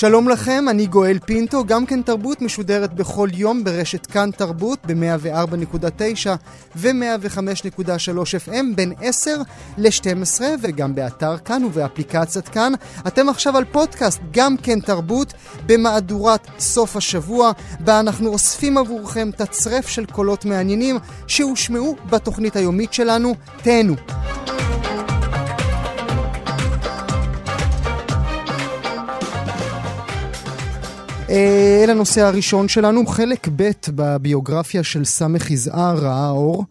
שלום לכם, אני גואל פינטו, גם כן תרבות משודרת בכל יום ברשת כאן תרבות ב-104.9 ו-105.3 FM בין 10 ל-12 וגם באתר כאן ובאפליקציית כאן. אתם עכשיו על פודקאסט גם כן תרבות במהדורת סוף השבוע, בה אנחנו אוספים עבורכם תצרף של קולות מעניינים שהושמעו בתוכנית היומית שלנו. תהנו. אל הנושא הראשון שלנו, חלק ב' בביוגרפיה של סמך יזהר ראה אור.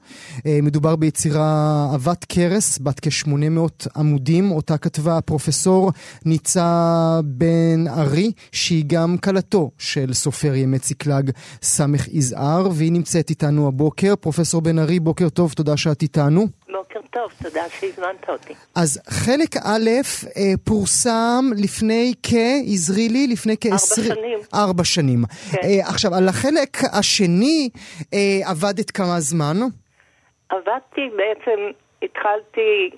אה, מדובר ביצירה עבת כרס, בת כ-800 עמודים, אותה כתבה הפרופסור ניצה בן ארי, שהיא גם כלתו של סופר ימי ציקלג סמך יזהר, והיא נמצאת איתנו הבוקר. פרופסור בן ארי, בוקר טוב, תודה שאת איתנו. בוקר טוב, תודה שהזמנת אותי. אז חלק א' אה, פורסם לפני כ... עזרי לי, לפני כ... ארבע שנים. ארבע שנים. כן. אה, עכשיו, על החלק השני אה, עבדת כמה זמן? עבדתי בעצם, התחלתי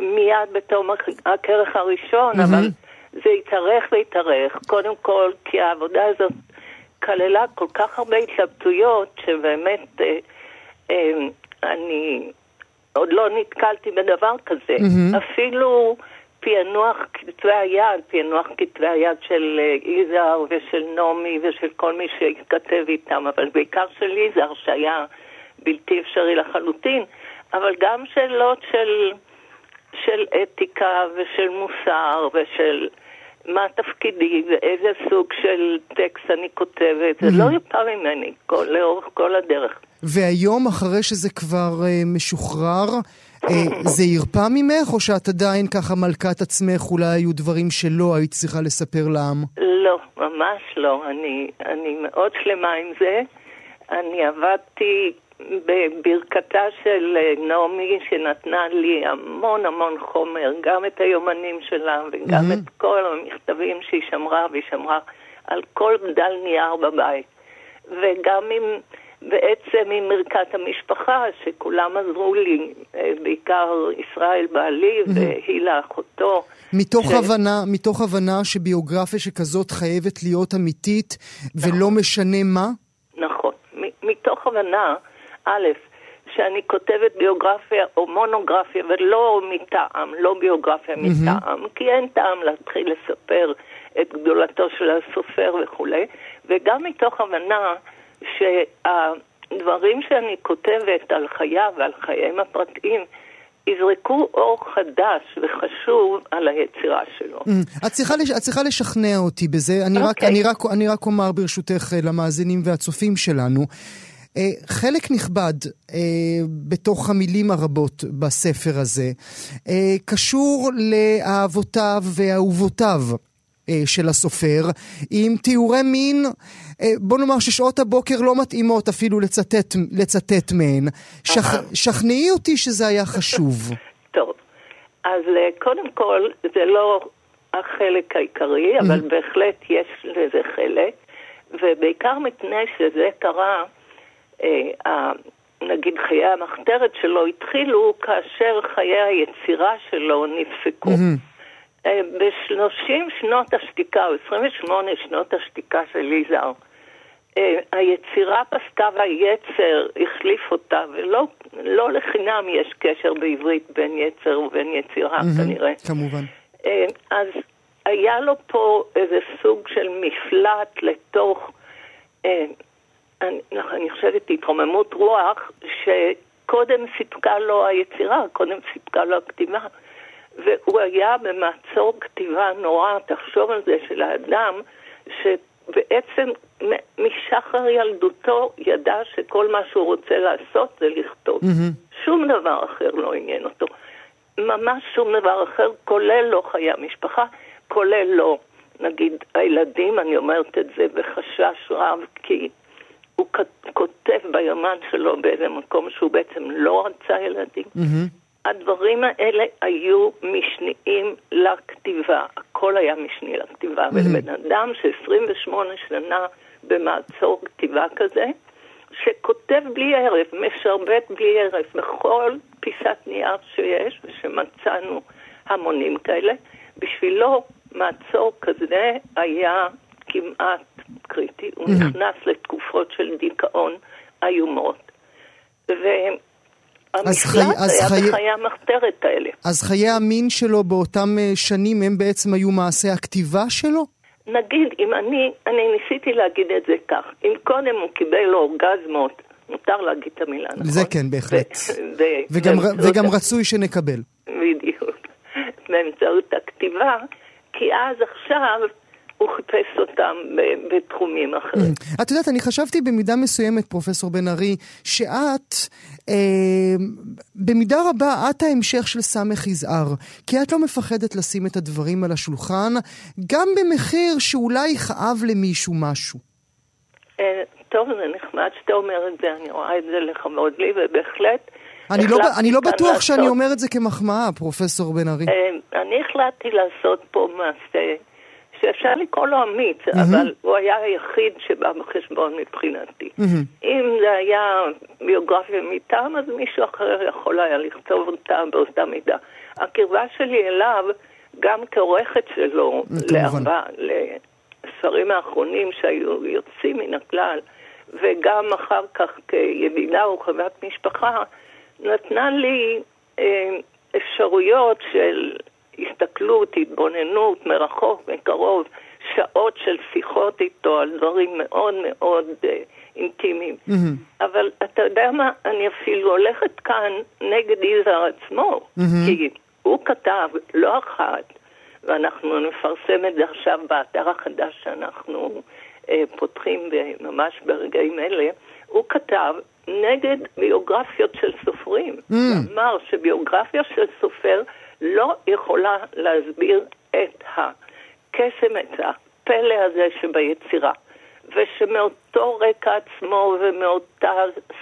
מיד בתום הכרך הראשון, אבל זה התארך והתארך. קודם כל, כי העבודה הזאת כללה כל כך הרבה התלבטויות, שבאמת אה, אה, אני עוד לא נתקלתי בדבר כזה. אפילו פענוח כתבי היד, פענוח כתבי היד של אה, יזהר ושל נעמי ושל כל מי שהתכתב איתם, אבל בעיקר של יזהר שהיה בלתי אפשרי לחלוטין, אבל גם שאלות של, של אתיקה ושל מוסר ושל מה תפקידי ואיזה סוג של טקסט אני כותבת, זה לא יפה ממני כל, לאורך כל הדרך. והיום, אחרי שזה כבר אה, משוחרר, אה, זה ירפא ממך, או שאת עדיין ככה מלכת עצמך, אולי היו דברים שלא היית צריכה לספר לעם? לא, ממש לא. אני, אני מאוד שלמה עם זה. אני עבדתי בברכתה של אה, נעמי, שנתנה לי המון המון חומר, גם את היומנים שלה וגם את כל המכתבים שהיא שמרה, והיא שמרה על כל בדל נייר בבית. וגם עם, בעצם עם מרכת המשפחה, שכולם עזרו לי, אה, בעיקר ישראל בעלי והילה אחותו. מתוך, ש- הבנה, מתוך הבנה שביוגרפיה שכזאת חייבת להיות אמיתית, ולא משנה מה? נכון. מתוך הבנה, א', שאני כותבת ביוגרפיה או מונוגרפיה ולא מטעם, לא ביוגרפיה מטעם, כי אין טעם להתחיל לספר את גדולתו של הסופר וכולי, וגם מתוך הבנה שהדברים שאני כותבת על חייו ועל חייהם הפרטיים יזרקו אור חדש וחשוב על היצירה שלו. את צריכה, לש... את צריכה לשכנע אותי בזה. אני, רק, אוקיי. אני, רק, אני רק אומר ברשותך אה, למאזינים והצופים שלנו. אה, חלק נכבד אה, בתוך המילים הרבות בספר הזה אה, קשור לאהבותיו ואהובותיו אה, של הסופר, עם תיאורי מין, בוא נאמר ששעות הבוקר לא מתאימות אפילו לצטט, לצטט מהן. שכ... שכנעי אותי שזה היה חשוב. טוב, אז קודם כל, זה לא החלק העיקרי, אבל בהחלט יש לזה חלק, ובעיקר מפני שזה קרה, נגיד חיי המחתרת שלו התחילו כאשר חיי היצירה שלו נפסקו. אה, בשלושים שנות השתיקה, או 28 שנות השתיקה של יזהר, אה, היצירה פסקה והיצר החליף אותה, ולא לא לחינם יש קשר בעברית בין יצר ובין יצירה כנראה. כמובן. אה, אז היה לו פה איזה סוג של מפלט לתוך, אה, אני, אני חושבת, התרוממות רוח, שקודם סיפקה לו היצירה, קודם סיפקה לו הכתיבה. והוא היה במעצור כתיבה נורא, תחשוב על זה, של האדם, שבעצם משחר ילדותו ידע שכל מה שהוא רוצה לעשות זה לכתוב. שום דבר אחר לא עניין אותו. ממש שום דבר אחר, כולל לא חיי המשפחה, כולל לא, נגיד, הילדים, אני אומרת את זה בחשש רב, כי הוא כותב ביומן שלו באיזה מקום שהוא בעצם לא רצה ילדים. Mm-hmm. הדברים האלה היו משניים לכתיבה, הכל היה משני לכתיבה, mm-hmm. ולבן אדם ש-28 שנה במעצור כתיבה כזה, שכותב בלי הרף, משרבט בלי הרף בכל פיסת נייר שיש, ושמצאנו המונים כאלה, בשבילו מעצור כזה היה כמעט קריטי, הוא mm-hmm. נכנס לתקופות של דיכאון איומות. והמפלט היה חי... בחיי המחתרת האלה. אז חיי המין שלו באותם אה, שנים הם בעצם היו מעשה הכתיבה שלו? נגיד, אם אני, אני ניסיתי להגיד את זה כך, אם קודם הוא קיבל אורגזמות, מותר להגיד את המילה, נכון? זה כן, בהחלט. ו- ו- וגם, וגם רצוי שנקבל. בדיוק. באמצעות הכתיבה, כי אז עכשיו הוא חיפש אותם בתחומים אחרים. Mm. את יודעת, אני חשבתי במידה מסוימת, פרופסור בן ארי, שאת, אה, במידה רבה, את ההמשך של סמך יזהר. כי את לא מפחדת לשים את הדברים על השולחן, גם במחיר שאולי יכאב למישהו משהו. אה, טוב, זה נחמד שאתה אומר את זה, אני רואה את זה לכבוד לי, ובהחלט... אני לא, אני לא בטוח לעשות... שאני אומר את זה כמחמאה, פרופסור בן ארי. אה, אני החלטתי לעשות פה מעשה שאפשר לקרוא לו אמיץ, mm-hmm. אבל הוא היה היחיד שבא בחשבון מבחינתי. Mm-hmm. אם זה היה ביוגרפיה מטעם, אז מישהו אחר יכול היה לכתוב אותה באותה מידה. הקרבה שלי אליו, גם כעורכת שלו, לארבע, לספרים האחרונים שהיו יוצאים מן הכלל, וגם אחר כך כידידה וחברת משפחה, נתנה לי אה, אפשרויות של הסתכלות, התבוננות מרחוק, מקרוב, שעות של שיחות איתו על דברים מאוד מאוד אה, אינטימיים. Mm-hmm. אבל אתה יודע מה, אני אפילו הולכת כאן נגד יזהר עצמו, mm-hmm. כי הוא כתב לא אחת, ואנחנו נפרסם את זה עכשיו באתר החדש שאנחנו אה, פותחים ממש ברגעים אלה, הוא כתב נגד ביוגרפיות של סופרים. Mm. אמר שביוגרפיה של סופר לא יכולה להסביר את הקסם, את הפלא הזה שביצירה. ושמאותו רקע עצמו ומאותה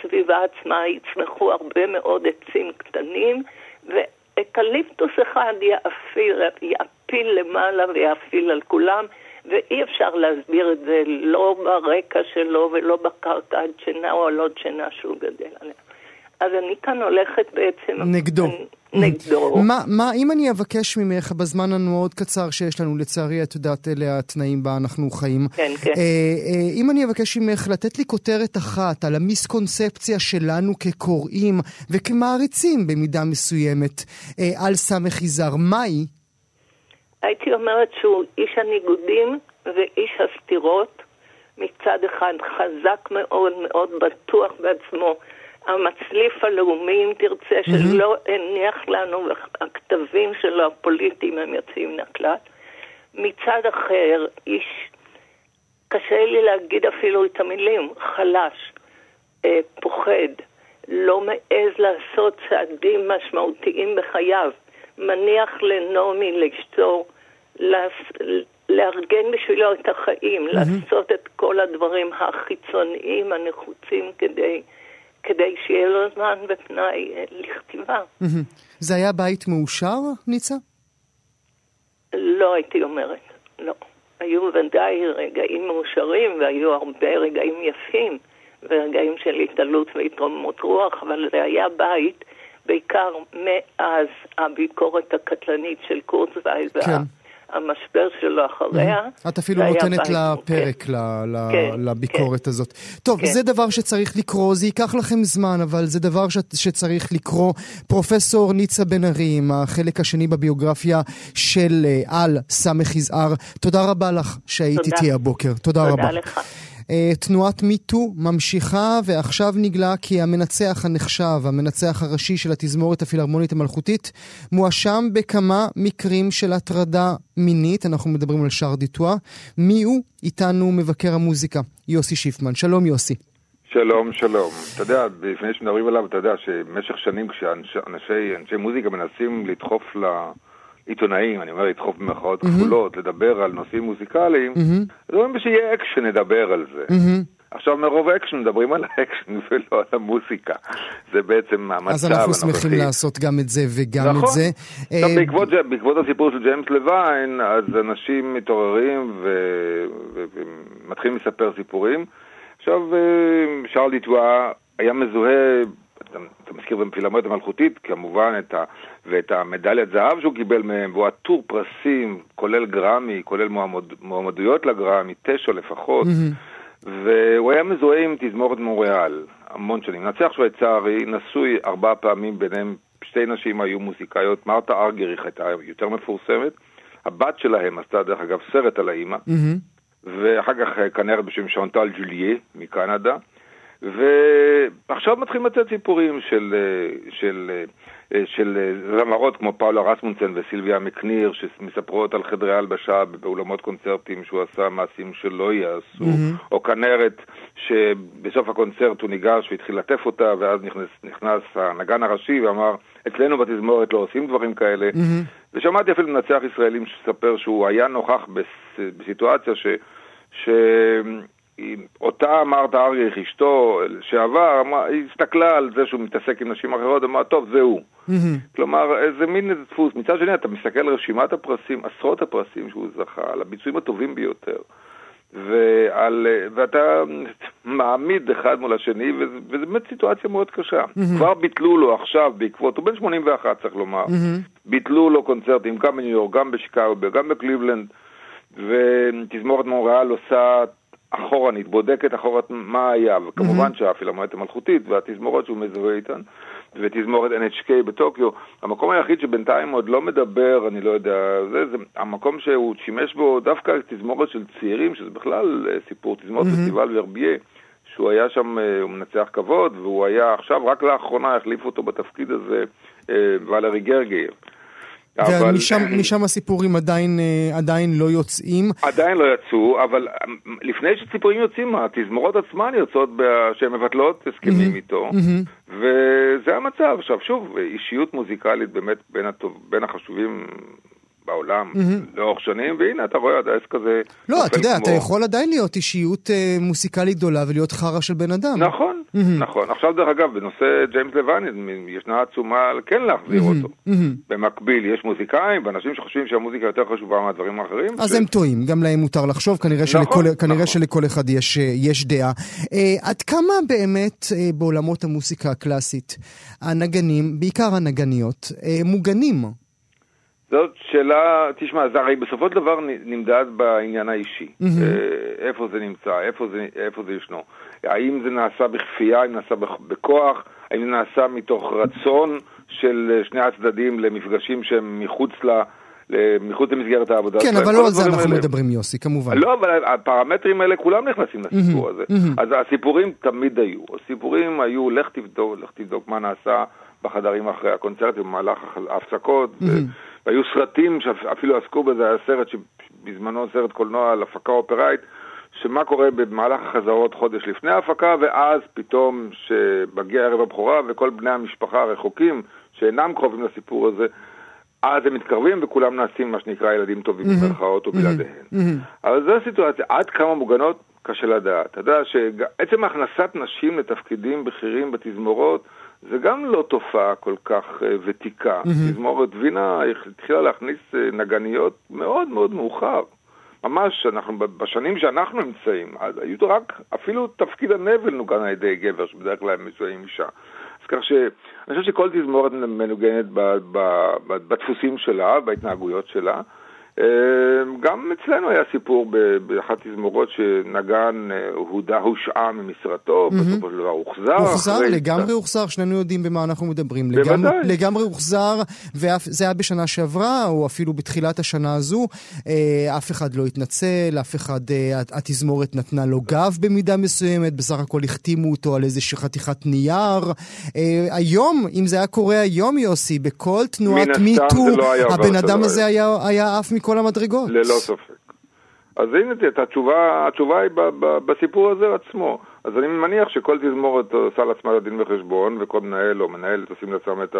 סביבה עצמה יצמחו הרבה מאוד עצים קטנים, ואקליפטוס אחד יאפיל, יאפיל למעלה ויאפיל על כולם, ואי אפשר להסביר את זה לא ברקע שלו ולא בקרקע הדשנה או הלא דשנה שהוא גדל עליה. אז אני כאן הולכת בעצם... נגדו. אני, נגדו. מה, מה, אם אני אבקש ממך בזמן המאוד קצר שיש לנו, לצערי, את יודעת, אלה התנאים בה אנחנו חיים. כן, כן. אה, אה, אם אני אבקש ממך לתת לי כותרת אחת על המיסקונספציה שלנו כקוראים וכמעריצים במידה מסוימת אה, על סמך יזהר, מהי? הייתי אומרת שהוא איש הניגודים ואיש הסתירות. מצד אחד חזק מאוד, מאוד בטוח בעצמו. המצליף הלאומי, אם תרצה, mm-hmm. שלא הניח לנו, הכתבים שלו הפוליטיים הם יוצאים מן הכלל. מצד אחר, איש, קשה לי להגיד אפילו את המילים, חלש, אה, פוחד, לא מעז לעשות צעדים משמעותיים בחייו, מניח לנעמי, לאשתו, לארגן בשבילו את החיים, mm-hmm. לעשות את כל הדברים החיצוניים הנחוצים כדי... כדי שיהיה לו זמן ופנאי אה, לכתיבה. זה היה בית מאושר, ניצה? לא הייתי אומרת, לא. היו ודאי רגעים מאושרים והיו הרבה רגעים יפים ורגעים של התעלות והתרוממות רוח, אבל זה היה בית בעיקר מאז הביקורת הקטלנית של קורצווייל כן. המשבר שלו אחריה. את אפילו נותנת לה פרק כן. כן, לביקורת כן. הזאת. טוב, זה דבר שצריך לקרוא, זה ייקח לכם זמן, אבל זה דבר שצריך לקרוא. פרופסור ניצה בן ארי, עם החלק השני בביוגרפיה של אה, על סמך יזהר, תודה רבה לך שהיית איתי הבוקר. תודה רבה. תודה לך. אה, תנועת מיטו ממשיכה, ועכשיו נגלה כי המנצח הנחשב, המנצח הראשי של התזמורת הפילהרמונית המלכותית, מואשם בכמה מקרים של הטרדה מינית, אנחנו מדברים על שארל דוטואה. מי הוא? איתנו מבקר המוזיקה, יוסי שיפמן. שלום יוסי. שלום, שלום. אתה יודע, לפני שמדברים עליו, אתה יודע שבמשך שנים כשאנשי מוזיקה מנסים לדחוף לעיתונאים, אני אומר לדחוף במרכאות כפולות, לדבר על נושאים מוזיקליים, אז אומרים שיהיה אקשן, נדבר על זה. עכשיו מרוב אקשן מדברים על האקשן ולא על המוסיקה. זה בעצם המצב אז אנחנו שמחים לעשות גם את זה וגם נכון. את זה. עכשיו אה, בעקבות, זה- בעקבות הסיפור של ג'יימס לוין, אז אנשים מתעוררים ו- ו- ומתחילים לספר סיפורים. עכשיו אה, שרל דיטואה היה מזוהה, אתה, מזכיר בפילמט המלכותית, כמובן, את ה, ואת המדליית זהב שהוא קיבל מהם, והוא עטור פרסים, כולל גרמי, כולל מועמד, מועמדויות לגרמי, תשע לפחות. והוא היה מזוהה עם תזמורת מוריאל המון שנים. נצח שוויצרי, נשוי ארבע פעמים, ביניהם שתי נשים היו מוזיקאיות, מרתה ארגריך הייתה יותר מפורסמת. הבת שלהם עשתה דרך אגב סרט על האימא, מהמם. ואחר כך אה, כנראה בשם שונטל ג'וליה מקנדה. ועכשיו מתחילים לצאת סיפורים של, אה, של, אה, של אה, זמרות כמו פאולה רסמונסן וסילביה מקניר, שמספרות על חדרי הלבשה באולמות קונצרטים שהוא עשה מעשים שלא ייעשו, או כנרת שבסוף הקונצרט הוא ניגש והתחיל לטף אותה, ואז נכנס, נכנס הנגן הראשי ואמר, אצלנו בתזמורת לא עושים דברים כאלה. ושמעתי אפילו מנצח ישראלים שספר שהוא היה נוכח בס, בסיטואציה ש... ש... אותה מרתה אריך, אשתו לשעבר, אמרה- היא הסתכלה על זה שהוא מתעסק עם נשים אחרות, אמרה, טוב, זה הוא. כלומר, איזה מין איזה דפוס. מצד שני, אתה מסתכל על רשימת הפרסים, עשרות הפרסים שהוא זכה, על הביצועים הטובים ביותר. ועל, ואתה מעמיד אחד מול השני, וזה, וזה באמת סיטואציה מאוד קשה. כבר ביטלו לו עכשיו, בעקבות, הוא בן 81 צריך לומר, ביטלו לו קונצרטים גם בניו יורק, גם בשיקגו, גם בקליבלנד, ותזמורת מוריאל עושה אחורנית, בודקת אחורנית מה היה, וכמובן שהפילמונית המלכותית והתזמורות שהוא מזוהה איתן, ותזמורת NHK בטוקיו, המקום היחיד שבינתיים עוד לא מדבר, אני לא יודע, זה, זה המקום שהוא שימש בו דווקא תזמורת של צעירים, שזה בכלל אה, סיפור, תזמורת פסטיבל ורבייה, שהוא היה שם, אה, הוא מנצח כבוד, והוא היה עכשיו, רק לאחרונה החליף אותו בתפקיד הזה, אה, ולרי גרגייב. אבל- ומשם הסיפורים עדיין, אה, עדיין לא יוצאים. עדיין לא יצאו, אבל אמ, לפני שציפורים יוצאים, התזמורות עצמן יוצאות שהן מבטלות הסכמים איתו, וזה המצב. עכשיו שוב, אישיות מוזיקלית באמת בין, הטוב, בין החשובים בעולם לאורך שנים, והנה אתה רואה, העסק הזה... לא, אתה יודע, כמו- אתה יכול עדיין להיות אישיות אה, מוסיקלית גדולה ולהיות חרא של בן אדם. נכון, נכון. עכשיו דרך אגב, בנושא ג'יימס לוין, ישנה עצומה על כן להחזיר אותו. במקביל, יש מוזיקאים ואנשים שחושבים שהמוזיקה יותר חשובה מהדברים האחרים. אז הם טועים, גם להם מותר לחשוב, כנראה שלכל, נכון, נכון. אחד יש, אה, יש דעה. אה, עד כמה באמת אה, בעולמות המוסיקה הקלאסית הנגנים, בעיקר הנגניות, מוגנים? זאת שאלה, תשמע, זה הרי בסופו של דבר נמדד בעניין האישי. אה, איפה זה נמצא, איפה זה, איפה זה ישנו. האם זה נעשה בכפייה, האם נעשה בכ- בכוח, האם זה נעשה מתוך רצון של אה, שני הצדדים למפגשים שהם מחוץ ל... מחוץ למסגרת העבודה כן. אבל לא על זה אנחנו האלה. מדברים, יוסי, כמובן. לא, אבל הפרמטרים האלה כולם נכנסים לסיפור הזה. אז הסיפורים תמיד היו. הסיפורים היו, לך תבדוק, לך תבדוק מה נעשה בחדרים אחרי הקונצרט במהלך ההפסקות. והיו סרטים שאפילו עסקו בזה, היה סרט שבזמנו סרט קולנוע על הפקה אופראית, שמה קורה במהלך החזרות חודש לפני ההפקה, ואז פתאום שמגיע ערב הבכורה וכל בני המשפחה הרחוקים, שאינם קרובים לסיפור הזה, אז הם מתקרבים וכולם נעשים מה שנקרא ילדים טובים במרכאות או בלעדיהן. אבל זו הסיטואציה, עד כמה מוגנות קשה לדעת. אתה יודע שעצם הכנסת נשים לתפקידים בכירים בתזמורות זה גם לא תופעה כל כך uh, ותיקה. תזמורת וינה התחילה להכניס uh, נגניות מאוד מאוד מאוחר. ממש, אנחנו, בשנים שאנחנו נמצאים, היו רק, אפילו תפקיד הנבל נוגן על ידי גבר, שבדרך כלל הם מזוהים עם אישה. אז כך שאני חושב שכל תזמורת מנוגנת בדפוסים שלה, בהתנהגויות שלה. גם אצלנו היה סיפור באחת תזמורות שנגן הודע, הושעה ממשרתו, בסופו של דבר הוחזר. הוחזר, לגמרי הוחזר, שנינו יודעים במה אנחנו מדברים. בוודאי. לגמרי הוחזר, וזה היה בשנה שעברה, או אפילו בתחילת השנה הזו. אף אחד לא התנצל, אף אחד, התזמורת נתנה לו גב במידה מסוימת, בסך הכל החתימו אותו על איזושהי חתיכת נייר. היום, אם זה היה קורה היום, יוסי, בכל תנועת מיטו, לא הבן אדם הזה היה, עף מכל המדרגות. ללא ספק. אז הנה, את התשובה, התשובה היא ב, ב, בסיפור הזה עצמו. אז אני מניח שכל תזמורת עושה לעצמה דין וחשבון, וכל מנהל או מנהלת עושים לעצמם את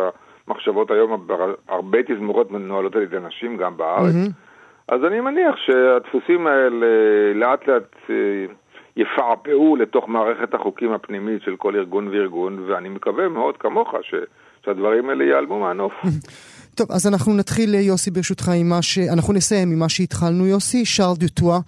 המחשבות היום, הרבה תזמורות מנוהלות על ידי נשים גם בארץ. Mm-hmm. אז אני מניח שהדפוסים האלה לאט לאט אה, יפעפעו לתוך מערכת החוקים הפנימית של כל ארגון וארגון, ואני מקווה מאוד כמוך ש... שהדברים האלה ייעלמו מהנוף. טוב, אז אנחנו נתחיל, יוסי, ברשותך, עם מה ש... אנחנו נסיים עם מה שהתחלנו, יוסי. שרל דוטואה,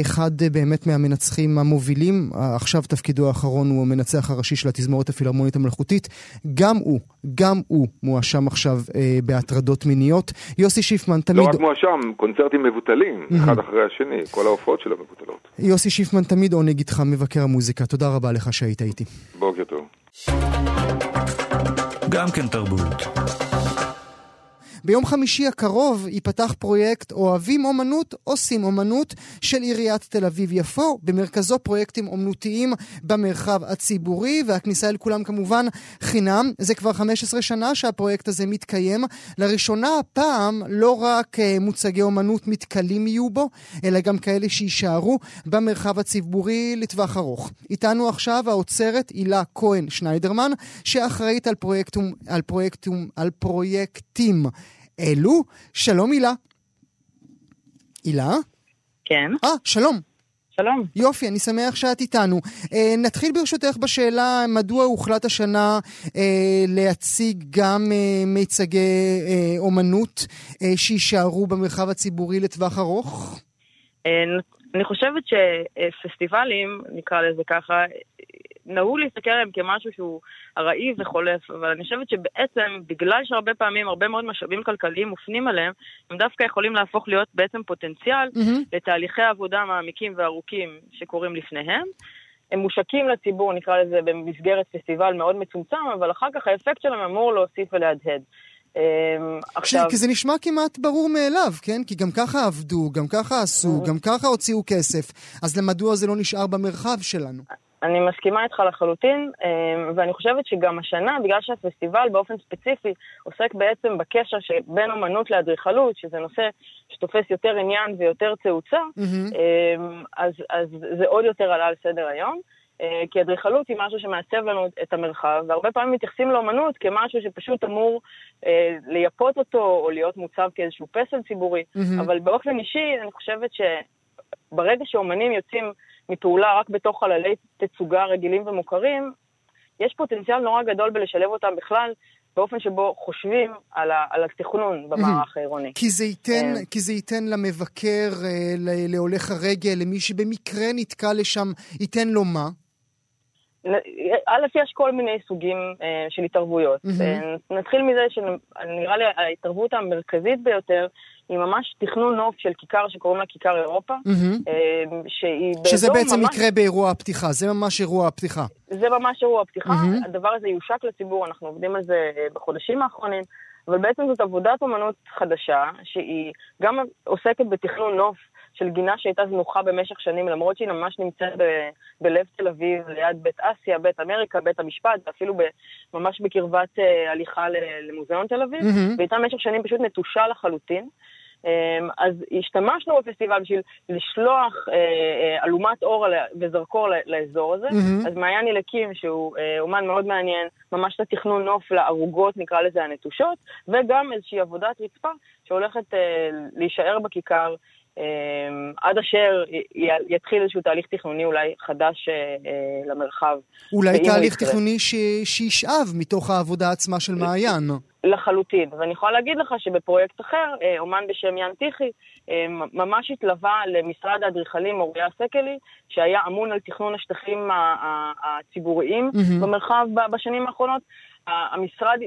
אחד באמת מהמנצחים המובילים, עכשיו תפקידו האחרון הוא המנצח הראשי של התזמורת הפילהרמונית המלאכותית. גם הוא, גם הוא מואשם עכשיו אה, בהטרדות מיניות. יוסי שיפמן תמיד... לא רק מואשם, קונצרטים מבוטלים, אחד אחרי השני, כל ההופעות שלו מבוטלות. יוסי שיפמן תמיד עונג איתך, מבקר המוזיקה. תודה רבה לך שהיית איתי. בוקר טוב. גם כן תרבות. ביום חמישי הקרוב ייפתח פרויקט אוהבים אומנות, עושים אומנות של עיריית תל אביב-יפו. במרכזו פרויקטים אומנותיים במרחב הציבורי, והכניסה אל כולם כמובן חינם. זה כבר 15 שנה שהפרויקט הזה מתקיים. לראשונה הפעם לא רק אה, מוצגי אומנות מתכלים יהיו בו, אלא גם כאלה שיישארו במרחב הציבורי לטווח ארוך. איתנו עכשיו האוצרת הילה כהן שניידרמן, שאחראית על פרויקטים, על פרויקטים אלו. שלום הילה. הילה? כן. אה, שלום. שלום. יופי, אני שמח שאת איתנו. אה, נתחיל ברשותך בשאלה מדוע הוחלט השנה אה, להציג גם אה, מיצגי אה, אומנות אה, שיישארו במרחב הציבורי לטווח ארוך? אה, אני חושבת שפסטיבלים, נקרא לזה ככה, נהוג להסתכל עליהם כמשהו שהוא ארעי וחולף, אבל אני חושבת שבעצם, בגלל שהרבה פעמים הרבה מאוד משאבים כלכליים מופנים עליהם, הם דווקא יכולים להפוך להיות בעצם פוטנציאל mm-hmm. לתהליכי עבודה מעמיקים וארוכים שקורים לפניהם. הם מושקים לציבור, נקרא לזה, במסגרת פסטיבל מאוד מצומצם, אבל אחר כך האפקט שלהם אמור להוסיף ולהדהד. אמ, עכשיו... כי זה נשמע כמעט ברור מאליו, כן? כי גם ככה עבדו, גם ככה עשו, גם ככה הוציאו כסף, אז למדוע זה לא נשאר במרחב שלנו? אני מסכימה איתך לחלוטין, אמ, ואני חושבת שגם השנה, בגלל שהפסטיבל באופן ספציפי עוסק בעצם בקשר שבין אמנות לאדריכלות, שזה נושא שתופס יותר עניין ויותר תאוצה, mm-hmm. אז, אז זה עוד יותר עלה על סדר היום. אה, כי אדריכלות היא משהו שמעצב לנו את המרחב, והרבה פעמים מתייחסים לאמנות כמשהו שפשוט אמור אה, לייפות אותו, או להיות מוצב כאיזשהו פסל ציבורי, mm-hmm. אבל באופן אישי, אני חושבת שברגע שאומנים יוצאים מפעולה רק בתוך חללי תצוגה רגילים ומוכרים, יש פוטנציאל נורא גדול בלשלב אותם בכלל באופן שבו חושבים על, ה, על התכנון במערך העירוני. כי זה ייתן, אה. כי זה ייתן למבקר, להולך הרגל, למי שבמקרה נתקע לשם, ייתן לו מה? א', יש כל מיני סוגים אה, של התערבויות. Mm-hmm. נתחיל מזה שנראה לי ההתערבות המרכזית ביותר היא ממש תכנון נוף של כיכר שקוראים לה כיכר אירופה, mm-hmm. שהיא באזור שזה בעצם ממש... יקרה באירוע הפתיחה, זה ממש אירוע הפתיחה. זה ממש אירוע הפתיחה, mm-hmm. הדבר הזה יושק לציבור, אנחנו עובדים על זה אה, בחודשים האחרונים, אבל בעצם זאת עבודת אומנות חדשה, שהיא גם עוסקת בתכנון נוף של גינה שהייתה זנוחה במשך שנים, למרות שהיא ממש נמצאת ב- בלב תל אביב, ליד בית אסיה, בית אמריקה, בית המשפט, ואפילו ב- ממש בקרבת uh, הליכה למוזיאון תל אביב, mm-hmm. והייתה במשך שנים פשוט נטושה לחלוטין. Um, אז השתמשנו בפסטיבל בשביל לשלוח uh, uh, אלומת אור וזרקור לאזור הזה. Mm-hmm. אז מעיין ילקים, שהוא uh, אומן מאוד מעניין, ממש את התכנון נוף לערוגות, נקרא לזה הנטושות, וגם איזושהי עבודת רצפה שהולכת להישאר בכיכר אמ, עד אשר יתחיל איזשהו תהליך תכנוני אולי חדש אה, אה, למרחב. אולי תהליך תכנוני ש... שישאב מתוך העבודה עצמה של מעיין. לחלוטין. ואני יכולה להגיד לך שבפרויקט אחר, אה, אומן בשם יאן טיכי, ממש התלווה למשרד האדריכלים אוריה סקלי, שהיה אמון על תכנון השטחים הציבוריים mm-hmm. במרחב בשנים האחרונות. המשרד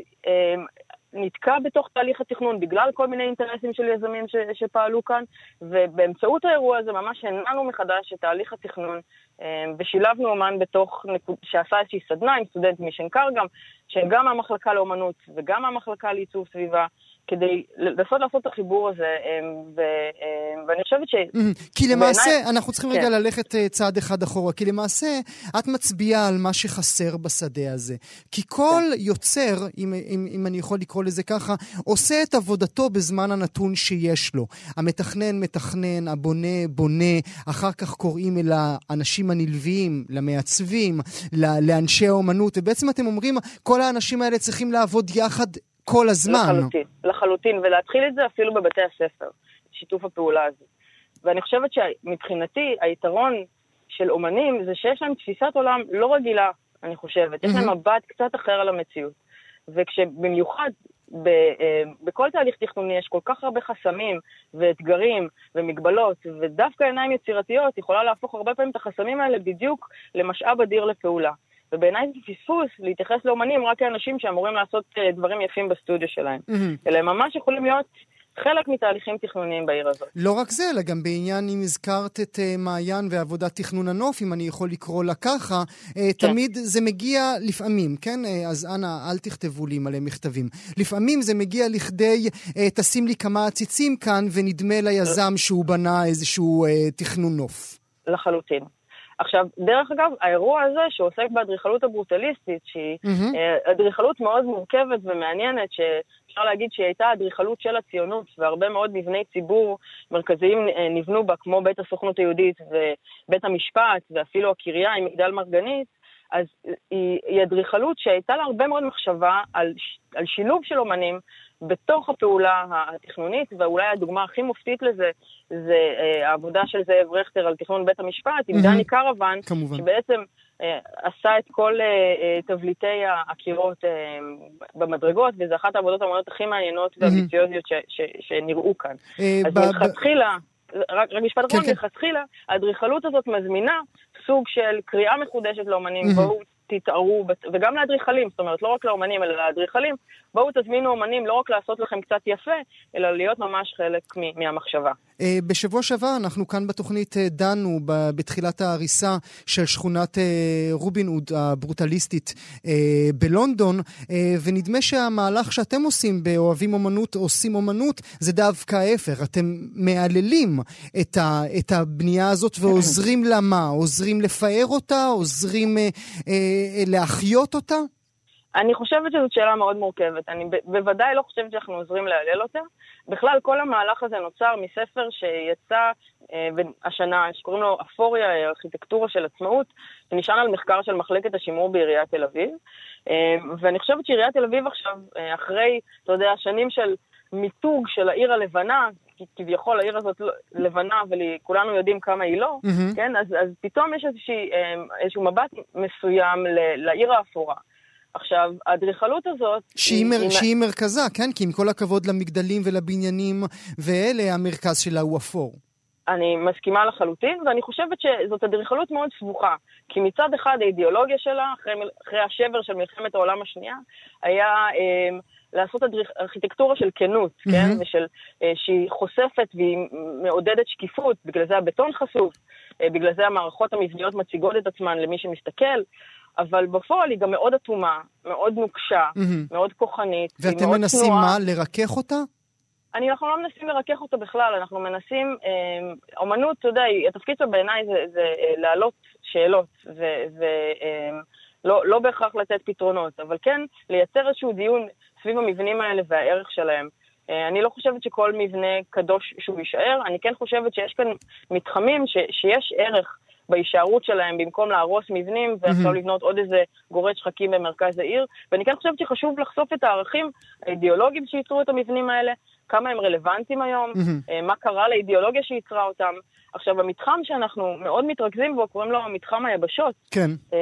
נתקע בתוך תהליך התכנון בגלל כל מיני אינטרסים של יזמים ש, שפעלו כאן, ובאמצעות האירוע הזה ממש הנענו מחדש את תהליך התכנון, אה, ושילבנו אומן בתוך, שעשה איזושהי סדנה עם סטודנט משנקר גם, שגם מהמחלקה לאומנות וגם מהמחלקה לעיצוב סביבה, כדי לנסות לעשות את החיבור הזה, ו, ואני חושבת ש... כי למעשה, בעיני... אנחנו צריכים כן. רגע ללכת צעד אחד אחורה, כי למעשה את מצביעה על מה שחסר בשדה הזה. כי כל כן. יוצר, אם, אם, אם אני יכול לקרוא לזה ככה, עושה את עבודתו בזמן הנתון שיש לו. המתכנן מתכנן, הבונה בונה, אחר כך קוראים אל האנשים הנלווים, למעצבים, לאנשי האומנות, ובעצם אתם אומרים, כל האנשים האלה צריכים לעבוד יחד כל הזמן. לחלוטין, לחלוטין, ולהתחיל את זה אפילו בבתי הספר, שיתוף הפעולה הזה. ואני חושבת שמבחינתי היתרון של אומנים זה שיש להם תפיסת עולם לא רגילה, אני חושבת. יש להם מבט קצת אחר על המציאות. וכשבמיוחד ב, אה, בכל תהליך תכנוני יש כל כך הרבה חסמים ואתגרים ומגבלות, ודווקא עיניים יצירתיות יכולה להפוך הרבה פעמים את החסמים האלה בדיוק למשאב אדיר לפעולה. ובעיניי זה פספוס להתייחס לאומנים רק כאנשים שאמורים לעשות אה, דברים יפים בסטודיו שלהם. Mm-hmm. אלא הם ממש יכולים להיות חלק מתהליכים תכנוניים בעיר הזאת. לא רק זה, אלא גם בעניין, אם הזכרת את uh, מעיין ועבודת תכנון הנוף, אם אני יכול לקרוא לה ככה, uh, כן. תמיד זה מגיע לפעמים, כן? Uh, אז אנא, אל תכתבו לי מלא מכתבים. לפעמים זה מגיע לכדי, uh, תשים לי כמה עציצים כאן, ונדמה ליזם שהוא בנה איזשהו uh, תכנון נוף. לחלוטין. עכשיו, דרך אגב, האירוע הזה שעוסק באדריכלות הברוטליסטית, שהיא mm-hmm. אדריכלות מאוד מורכבת ומעניינת, שאפשר להגיד שהיא הייתה אדריכלות של הציונות, והרבה מאוד מבני ציבור מרכזיים אה, נבנו בה, כמו בית הסוכנות היהודית ובית המשפט, ואפילו הקריה עם מגדל מרגנית, אז היא אדריכלות שהייתה לה הרבה מאוד מחשבה על, על שילוב של אומנים בתוך הפעולה התכנונית, ואולי הדוגמה הכי מופתית לזה זה אה, העבודה של זאב רכטר על תכנון בית המשפט, עם דני קרוון, כמובן. שבעצם אה, עשה את כל אה, תבליטי הקירות במדרגות, וזו אחת העבודות האמנות הכי מעניינות והביציוזיות שנראו כאן. אז מלכתחילה... רק, רק משפט אחרון, כן, כן. מלכתחילה, האדריכלות הזאת מזמינה סוג של קריאה מחודשת לאומנים, בואו תתערו, וגם לאדריכלים, זאת אומרת, לא רק לאומנים, אלא לאדריכלים, בואו תזמינו אומנים לא רק לעשות לכם קצת יפה, אלא להיות ממש חלק מהמחשבה. אה, בשבוע שעבר אנחנו כאן בתוכנית אה, דנו בתחילת ההריסה של שכונת אה, רובין הוד הברוטליסטית בלונדון, ונדמה שהמהלך שאתם עושים באוהבים אומנות, עושים אומנות, זה דווקא ההפך. אתם מהללים את, ה, את הבנייה הזאת ועוזרים לה מה? עוזרים לפאר אותה? עוזרים להחיות אותה? אני חושבת שזאת שאלה מאוד מורכבת. אני בוודאי לא חושבת שאנחנו עוזרים להלל אותה. בכלל, כל המהלך הזה נוצר מספר שיצא אה, השנה, שקוראים לו אפוריה, ארכיטקטורה של עצמאות, שנשען על מחקר של מחלקת השימור בעיריית תל אביב. אה, ואני חושבת שעיריית תל אביב עכשיו, אה, אחרי, אתה יודע, שנים של מיתוג של העיר הלבנה, כביכול העיר הזאת לא, לבנה, וכולנו יודעים כמה היא לא, mm-hmm. כן? אז, אז פתאום יש איזושהי, אה, איזשהו מבט מסוים לעיר האפורה. עכשיו, האדריכלות הזאת... שהיא, מר, היא... שהיא מרכזה, כן? כי עם כל הכבוד למגדלים ולבניינים ואלה, המרכז שלה הוא אפור. אני מסכימה לחלוטין, ואני חושבת שזאת אדריכלות מאוד סבוכה. כי מצד אחד האידיאולוגיה שלה, אחרי, אחרי השבר של מלחמת העולם השנייה, היה אה, לעשות אדריכ... ארכיטקטורה של כנות, mm-hmm. כן? ושל, אה, שהיא חושפת והיא מעודדת שקיפות, בגלל זה הבטון חשוף, אה, בגלל זה המערכות המבניות מציגות את עצמן למי שמסתכל. אבל בפועל היא גם מאוד אטומה, מאוד נוקשה, mm-hmm. מאוד כוחנית, ואתם מנסים מה? לרכך אותה? אני, אנחנו לא מנסים לרכך אותה בכלל, אנחנו מנסים, אה, אומנות, אתה יודע, התפקיד שלה בעיניי זה, זה אה, להעלות שאלות, ולא אה, לא בהכרח לתת פתרונות, אבל כן לייצר איזשהו דיון סביב המבנים האלה והערך שלהם. אה, אני לא חושבת שכל מבנה קדוש שהוא יישאר, אני כן חושבת שיש כאן מתחמים ש, שיש ערך בהישארות שלהם במקום להרוס מבנים ועכשיו mm-hmm. לבנות עוד איזה גורד שחקים במרכז העיר. ואני כן חושבת שחשוב לחשוף את הערכים האידיאולוגיים שייצרו את המבנים האלה, כמה הם רלוונטיים היום, mm-hmm. מה קרה לאידיאולוגיה שייצרה אותם. עכשיו, המתחם שאנחנו מאוד מתרכזים בו, קוראים לו מתחם היבשות. כן. אמ,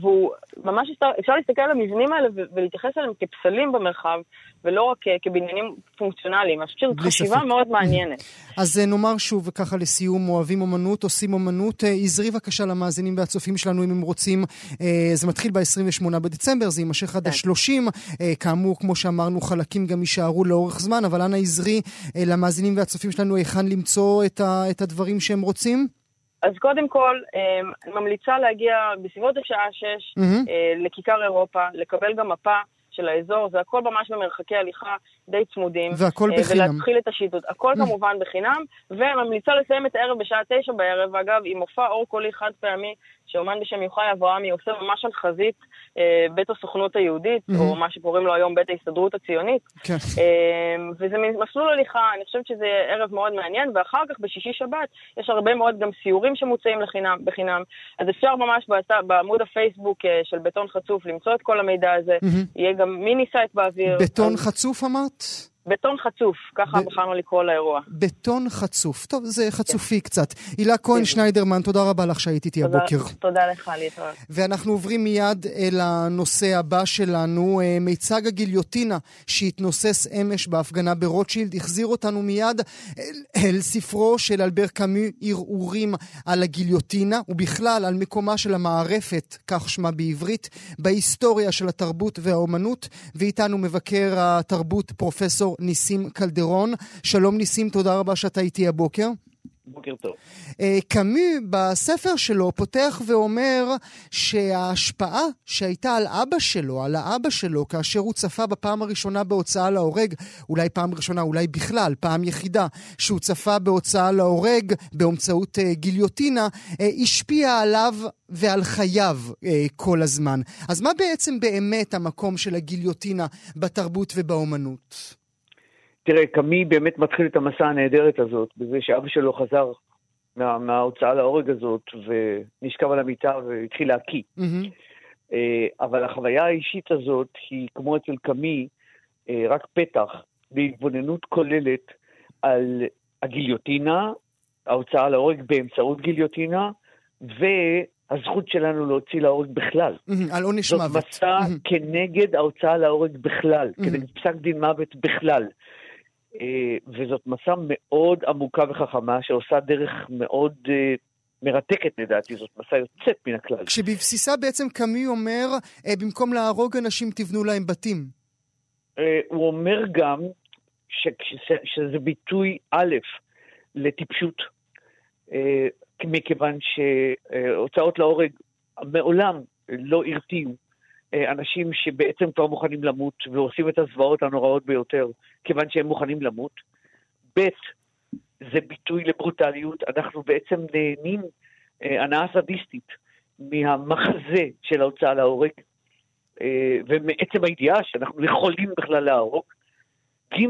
והוא ממש, אפשר להסתכל על המבנים האלה ולהתייחס אליהם כפסלים במרחב, ולא רק כבניינים פונקציונליים. אני חושבת שזאת חשיבה ספק. מאוד מעניינת. אז אה, נאמר שוב, ככה לסיום, אוהבים אומנות, עושים אומנות. עזרי אה, בבקשה למאזינים והצופים שלנו, אם הם רוצים. אה, זה מתחיל ב-28 בדצמבר, זה יימשך עד כן. ה-30. כאמור, כמו שאמרנו, חלקים גם יישארו לאורך זמן, אבל אנא עזרי למאזינים והצופים שלנו היכן למצוא את הדברים שהם רוצים? אז קודם כל, אני אמ, ממליצה להגיע בסביבות השעה 6 mm-hmm. לכיכר אירופה, לקבל גם מפה של האזור, זה הכל ממש במרחקי הליכה די צמודים. והכל בחינם. ולהתחיל את השיטוט. הכל כמובן בחינם, וממליצה לסיים את הערב בשעה תשע בערב, אגב, עם מופע אור קולי חד פעמי, שאומן בשם יוחאי אברהמי עושה ממש על חזית אה, בית הסוכנות היהודית, או מה שקוראים לו היום בית ההסתדרות הציונית. כן. אה, וזה מסלול הליכה, אני חושבת שזה ערב מאוד מעניין, ואחר כך בשישי שבת יש הרבה מאוד גם סיורים שמוצעים לחינם, בחינם. אז אפשר ממש באתר, בעמוד הפייסבוק אה, של בטון חצוף למצוא את כל המידע הזה. יהיה גם mini-site באוויר. בטון אז- חצוף אמרת? בטון חצוף, ככה ב- בחרנו לקרוא לאירוע. בטון חצוף. טוב, זה חצופי קצת. הילה כהן שניידרמן, תודה רבה לך שהיית איתי תודה- הבוקר. תודה לך, להתראות. ואנחנו עוברים מיד אל הנושא הבא שלנו. אה, מיצג הגיליוטינה שהתנוסס אמש בהפגנה ברוטשילד החזיר אותנו מיד אל, אל ספרו של אלבר קאמי, ערעורים על הגיליוטינה, ובכלל על מקומה של המערפת, כך שמה בעברית, בהיסטוריה של התרבות והאומנות. ואיתנו מבקר התרבות פרופסור ניסים קלדרון. שלום ניסים, תודה רבה שאתה איתי הבוקר. בוקר טוב. אה, קאמי בספר שלו פותח ואומר שההשפעה שהייתה על אבא שלו, על האבא שלו, כאשר הוא צפה בפעם הראשונה בהוצאה להורג, אולי פעם ראשונה, אולי בכלל, פעם יחידה, שהוא צפה בהוצאה להורג באמצעות אה, גיליוטינה, אה, השפיעה עליו ועל חייו כל הזמן. אז מה בעצם באמת המקום של הגיליוטינה בתרבות ובאומנות? תראה, קאמי באמת מתחיל את המסע הנהדרת הזאת, בזה שאבא שלו חזר מה, מההוצאה להורג הזאת, ונשכב על המיטה והתחיל להקיא. אה, אבל החוויה האישית הזאת היא, כמו אצל קאמי, אה, רק פתח להתבוננות כוללת על הגיליוטינה, ההוצאה להורג באמצעות גיליוטינה, והזכות שלנו להוציא להורג בכלל. על עונש זאת מוות. מסע מהמם. כנגד ההוצאה להורג בכלל. כנגד פסק דין מוות בכלל. אה, וזאת מסע מאוד עמוקה וחכמה, שעושה דרך מאוד אה, מרתקת לדעתי, זאת מסע יוצאת מן הכלל. כשבבסיסה בעצם קאמי אומר, אה, במקום להרוג אנשים תבנו להם בתים. הוא אומר גם שכש- שזה ביטוי א' לטיפשות, מכיוון שהוצאות להורג מעולם לא הרתיעו אנשים שבעצם כבר מוכנים למות ועושים את הזוועות הנוראות ביותר, כיוון שהם מוכנים למות. ב', זה ביטוי לברוטליות, אנחנו בעצם נהנים אה, הנאה סדיסטית מהמחזה של ההוצאה להורג, אה, ומעצם הידיעה שאנחנו יכולים בכלל להרוג. ג',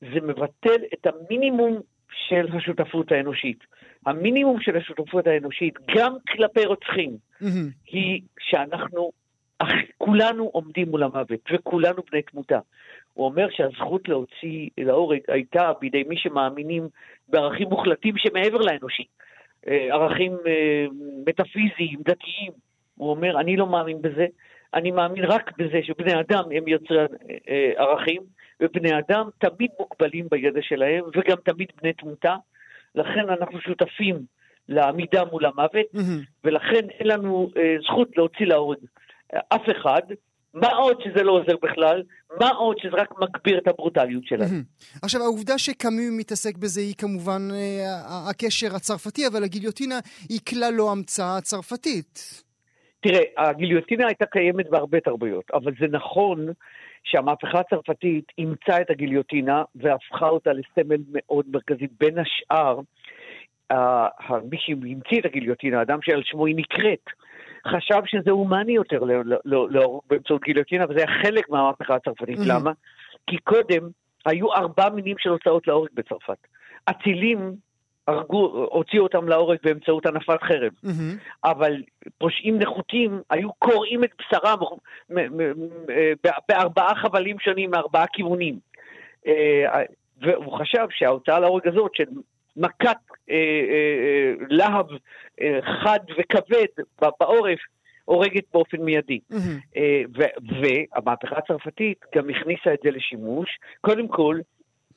זה מבטל את המינימום של השותפות האנושית. המינימום של השותפות האנושית, גם כלפי רוצחים, מהמם. היא שאנחנו, אך, כולנו עומדים מול המוות, וכולנו בני תמותה. הוא אומר שהזכות להוציא להורג הייתה בידי מי שמאמינים בערכים מוחלטים שמעבר לאנושי. אה, ערכים אה, מטאפיזיים, דתיים. הוא אומר, אני לא מאמין בזה, אני מאמין רק בזה שבני אדם הם יוצרי אה, ערכים, ובני אדם תמיד מוגבלים בידע שלהם, וגם תמיד בני תמותה. לכן אנחנו שותפים לעמידה מול המוות, מהמם. ולכן אין לנו אה, זכות להוציא להורג אף אחד. מה עוד שזה לא עוזר בכלל, מה עוד שזה רק מגביר את הברוטליות שלנו. עכשיו, העובדה שקאמי מתעסק בזה היא כמובן אה, הקשר הצרפתי, אבל הגיליוטינה היא כלל לא המצאה צרפתית. תראה, הגיליוטינה הייתה קיימת בהרבה תרבויות, אבל זה נכון שהמהפכה הצרפתית אימצה את הגיליוטינה והפכה אותה לסמל מאוד מרכזי. בין השאר, מי שהמציא את הגיליוטינה, האדם שעל שמו היא נקראת, חשב שזה הומני יותר ל- ל- ל- להרוג באמצעות גיליוטינה, וזה היה חלק מהמהפכה הצרפתית. Mhm. למה? כי קודם היו ארבע מינים של הוצאות להורג בצרפת. אצילים הרגו, הוציאו אותם להורג באמצעות הנפת חרב. מהמם. אבל פושעים נחותים היו קורעים את בשרם בארבעה חבלים שונים מארבעה כיוונים. אה, והוא חשב שההוצאה להורג הזאת של מכת אה, אה, אה, להב אה, חד וכבד בעורף הורגת באופן מיידי. אה, ו- והמהפכה הצרפתית גם הכניסה את זה לשימוש, קודם כל,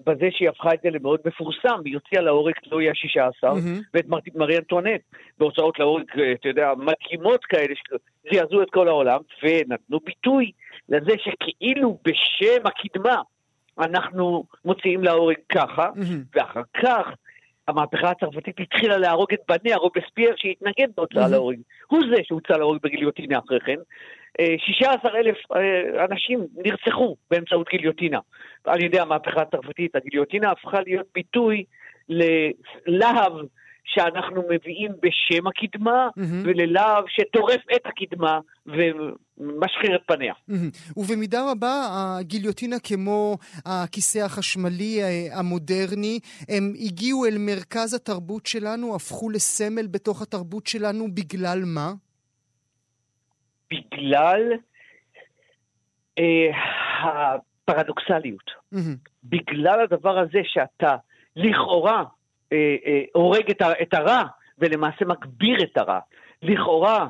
בזה שהיא הפכה את זה למאוד מפורסם, היא הוציאה להורג תלוי השישה עשר, מהמם. ואת מר- מרי אנטואנט בהוצאות להורג, אה, אתה יודע, מדהימות כאלה שזעזעו את כל העולם, ונתנו ביטוי לזה שכאילו בשם הקדמה אנחנו מוציאים להורג ככה, מהמם. ואחר כך המהפכה הצרפתית התחילה להרוג את בניה, רובספייר שהתנגד בהוצאה. להורג. הוא זה שהוצא להורג בגיליוטינה אחרי כן, 16 אלף אה, אנשים נרצחו באמצעות גיליוטינה על ידי המהפכה הצרפתית. הגיליוטינה הפכה להיות ביטוי ללהב שאנחנו מביאים בשם הקדמה, mm-hmm. וללהב שטורף את הקדמה ומשחיר את פניה. Mm-hmm. ובמידה רבה הגיליוטינה כמו הכיסא החשמלי אה, המודרני, הם הגיעו אל מרכז התרבות שלנו, הפכו לסמל בתוך התרבות שלנו, בגלל מה? בגלל אה, הפרדוקסליות. Mm-hmm. בגלל הדבר הזה שאתה לכאורה אה, אה, הורג את, את הרע ולמעשה מגביר את הרע. לכאורה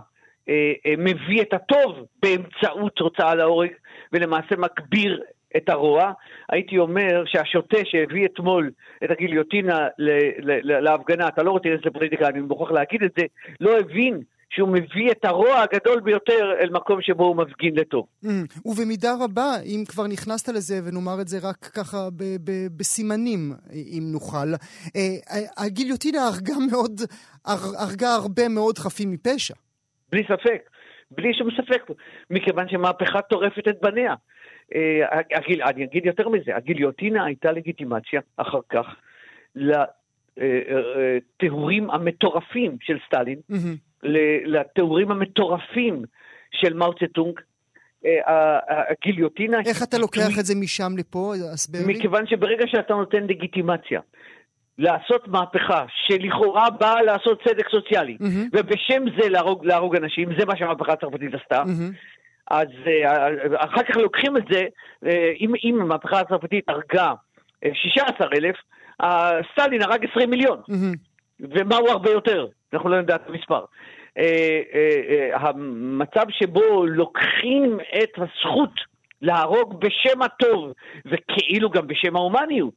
אה, אה, מביא את הטוב באמצעות הוצאה להורג ולמעשה מגביר את הרוע. הייתי אומר שהשוטה שהביא אתמול את הגיליוטינה להפגנה, אתה לא רוצה להיכנס לפוליטיקה, אני מוכרח להגיד את זה, לא הבין שהוא מביא את הרוע הגדול ביותר אל מקום שבו הוא מפגין לטוב. Mm, ובמידה רבה, אם כבר נכנסת לזה, ונאמר את זה רק ככה ב- ב- בסימנים, אם נוכל, אה, הגיליוטינה הרגה מאוד, הרגה הרבה מאוד חפים מפשע. בלי ספק, בלי שום ספק, מכיוון שמהפכה טורפת את בניה. אה, הגיל, אני אגיד יותר מזה, הגיליוטינה הייתה לגיטימציה אחר כך לטהורים אה, המטורפים של סטלין. Mm-hmm. לתיאורים המטורפים של מאו צטונג, אה, הגיליוטינה... איך אתה לוקח את זה משם לפה? הסבר לי. מכיוון שברגע שאתה נותן לגיטימציה לעשות מהפכה שלכאורה באה לעשות צדק סוציאלי, mm-hmm. ובשם זה להרוג, להרוג אנשים, זה מה שהמהפכה הצרפתית עשתה, mm-hmm. אז אה, אחר כך לוקחים את זה, אה, אם, אם המהפכה הצרפתית הרגה 16 אלף, סטלין הרג 20 מיליון. Mm-hmm. ומה הוא הרבה יותר, אנחנו לא יודעים את המספר. אה, אה, אה, המצב שבו לוקחים את הזכות להרוג בשם הטוב, וכאילו גם בשם ההומניות.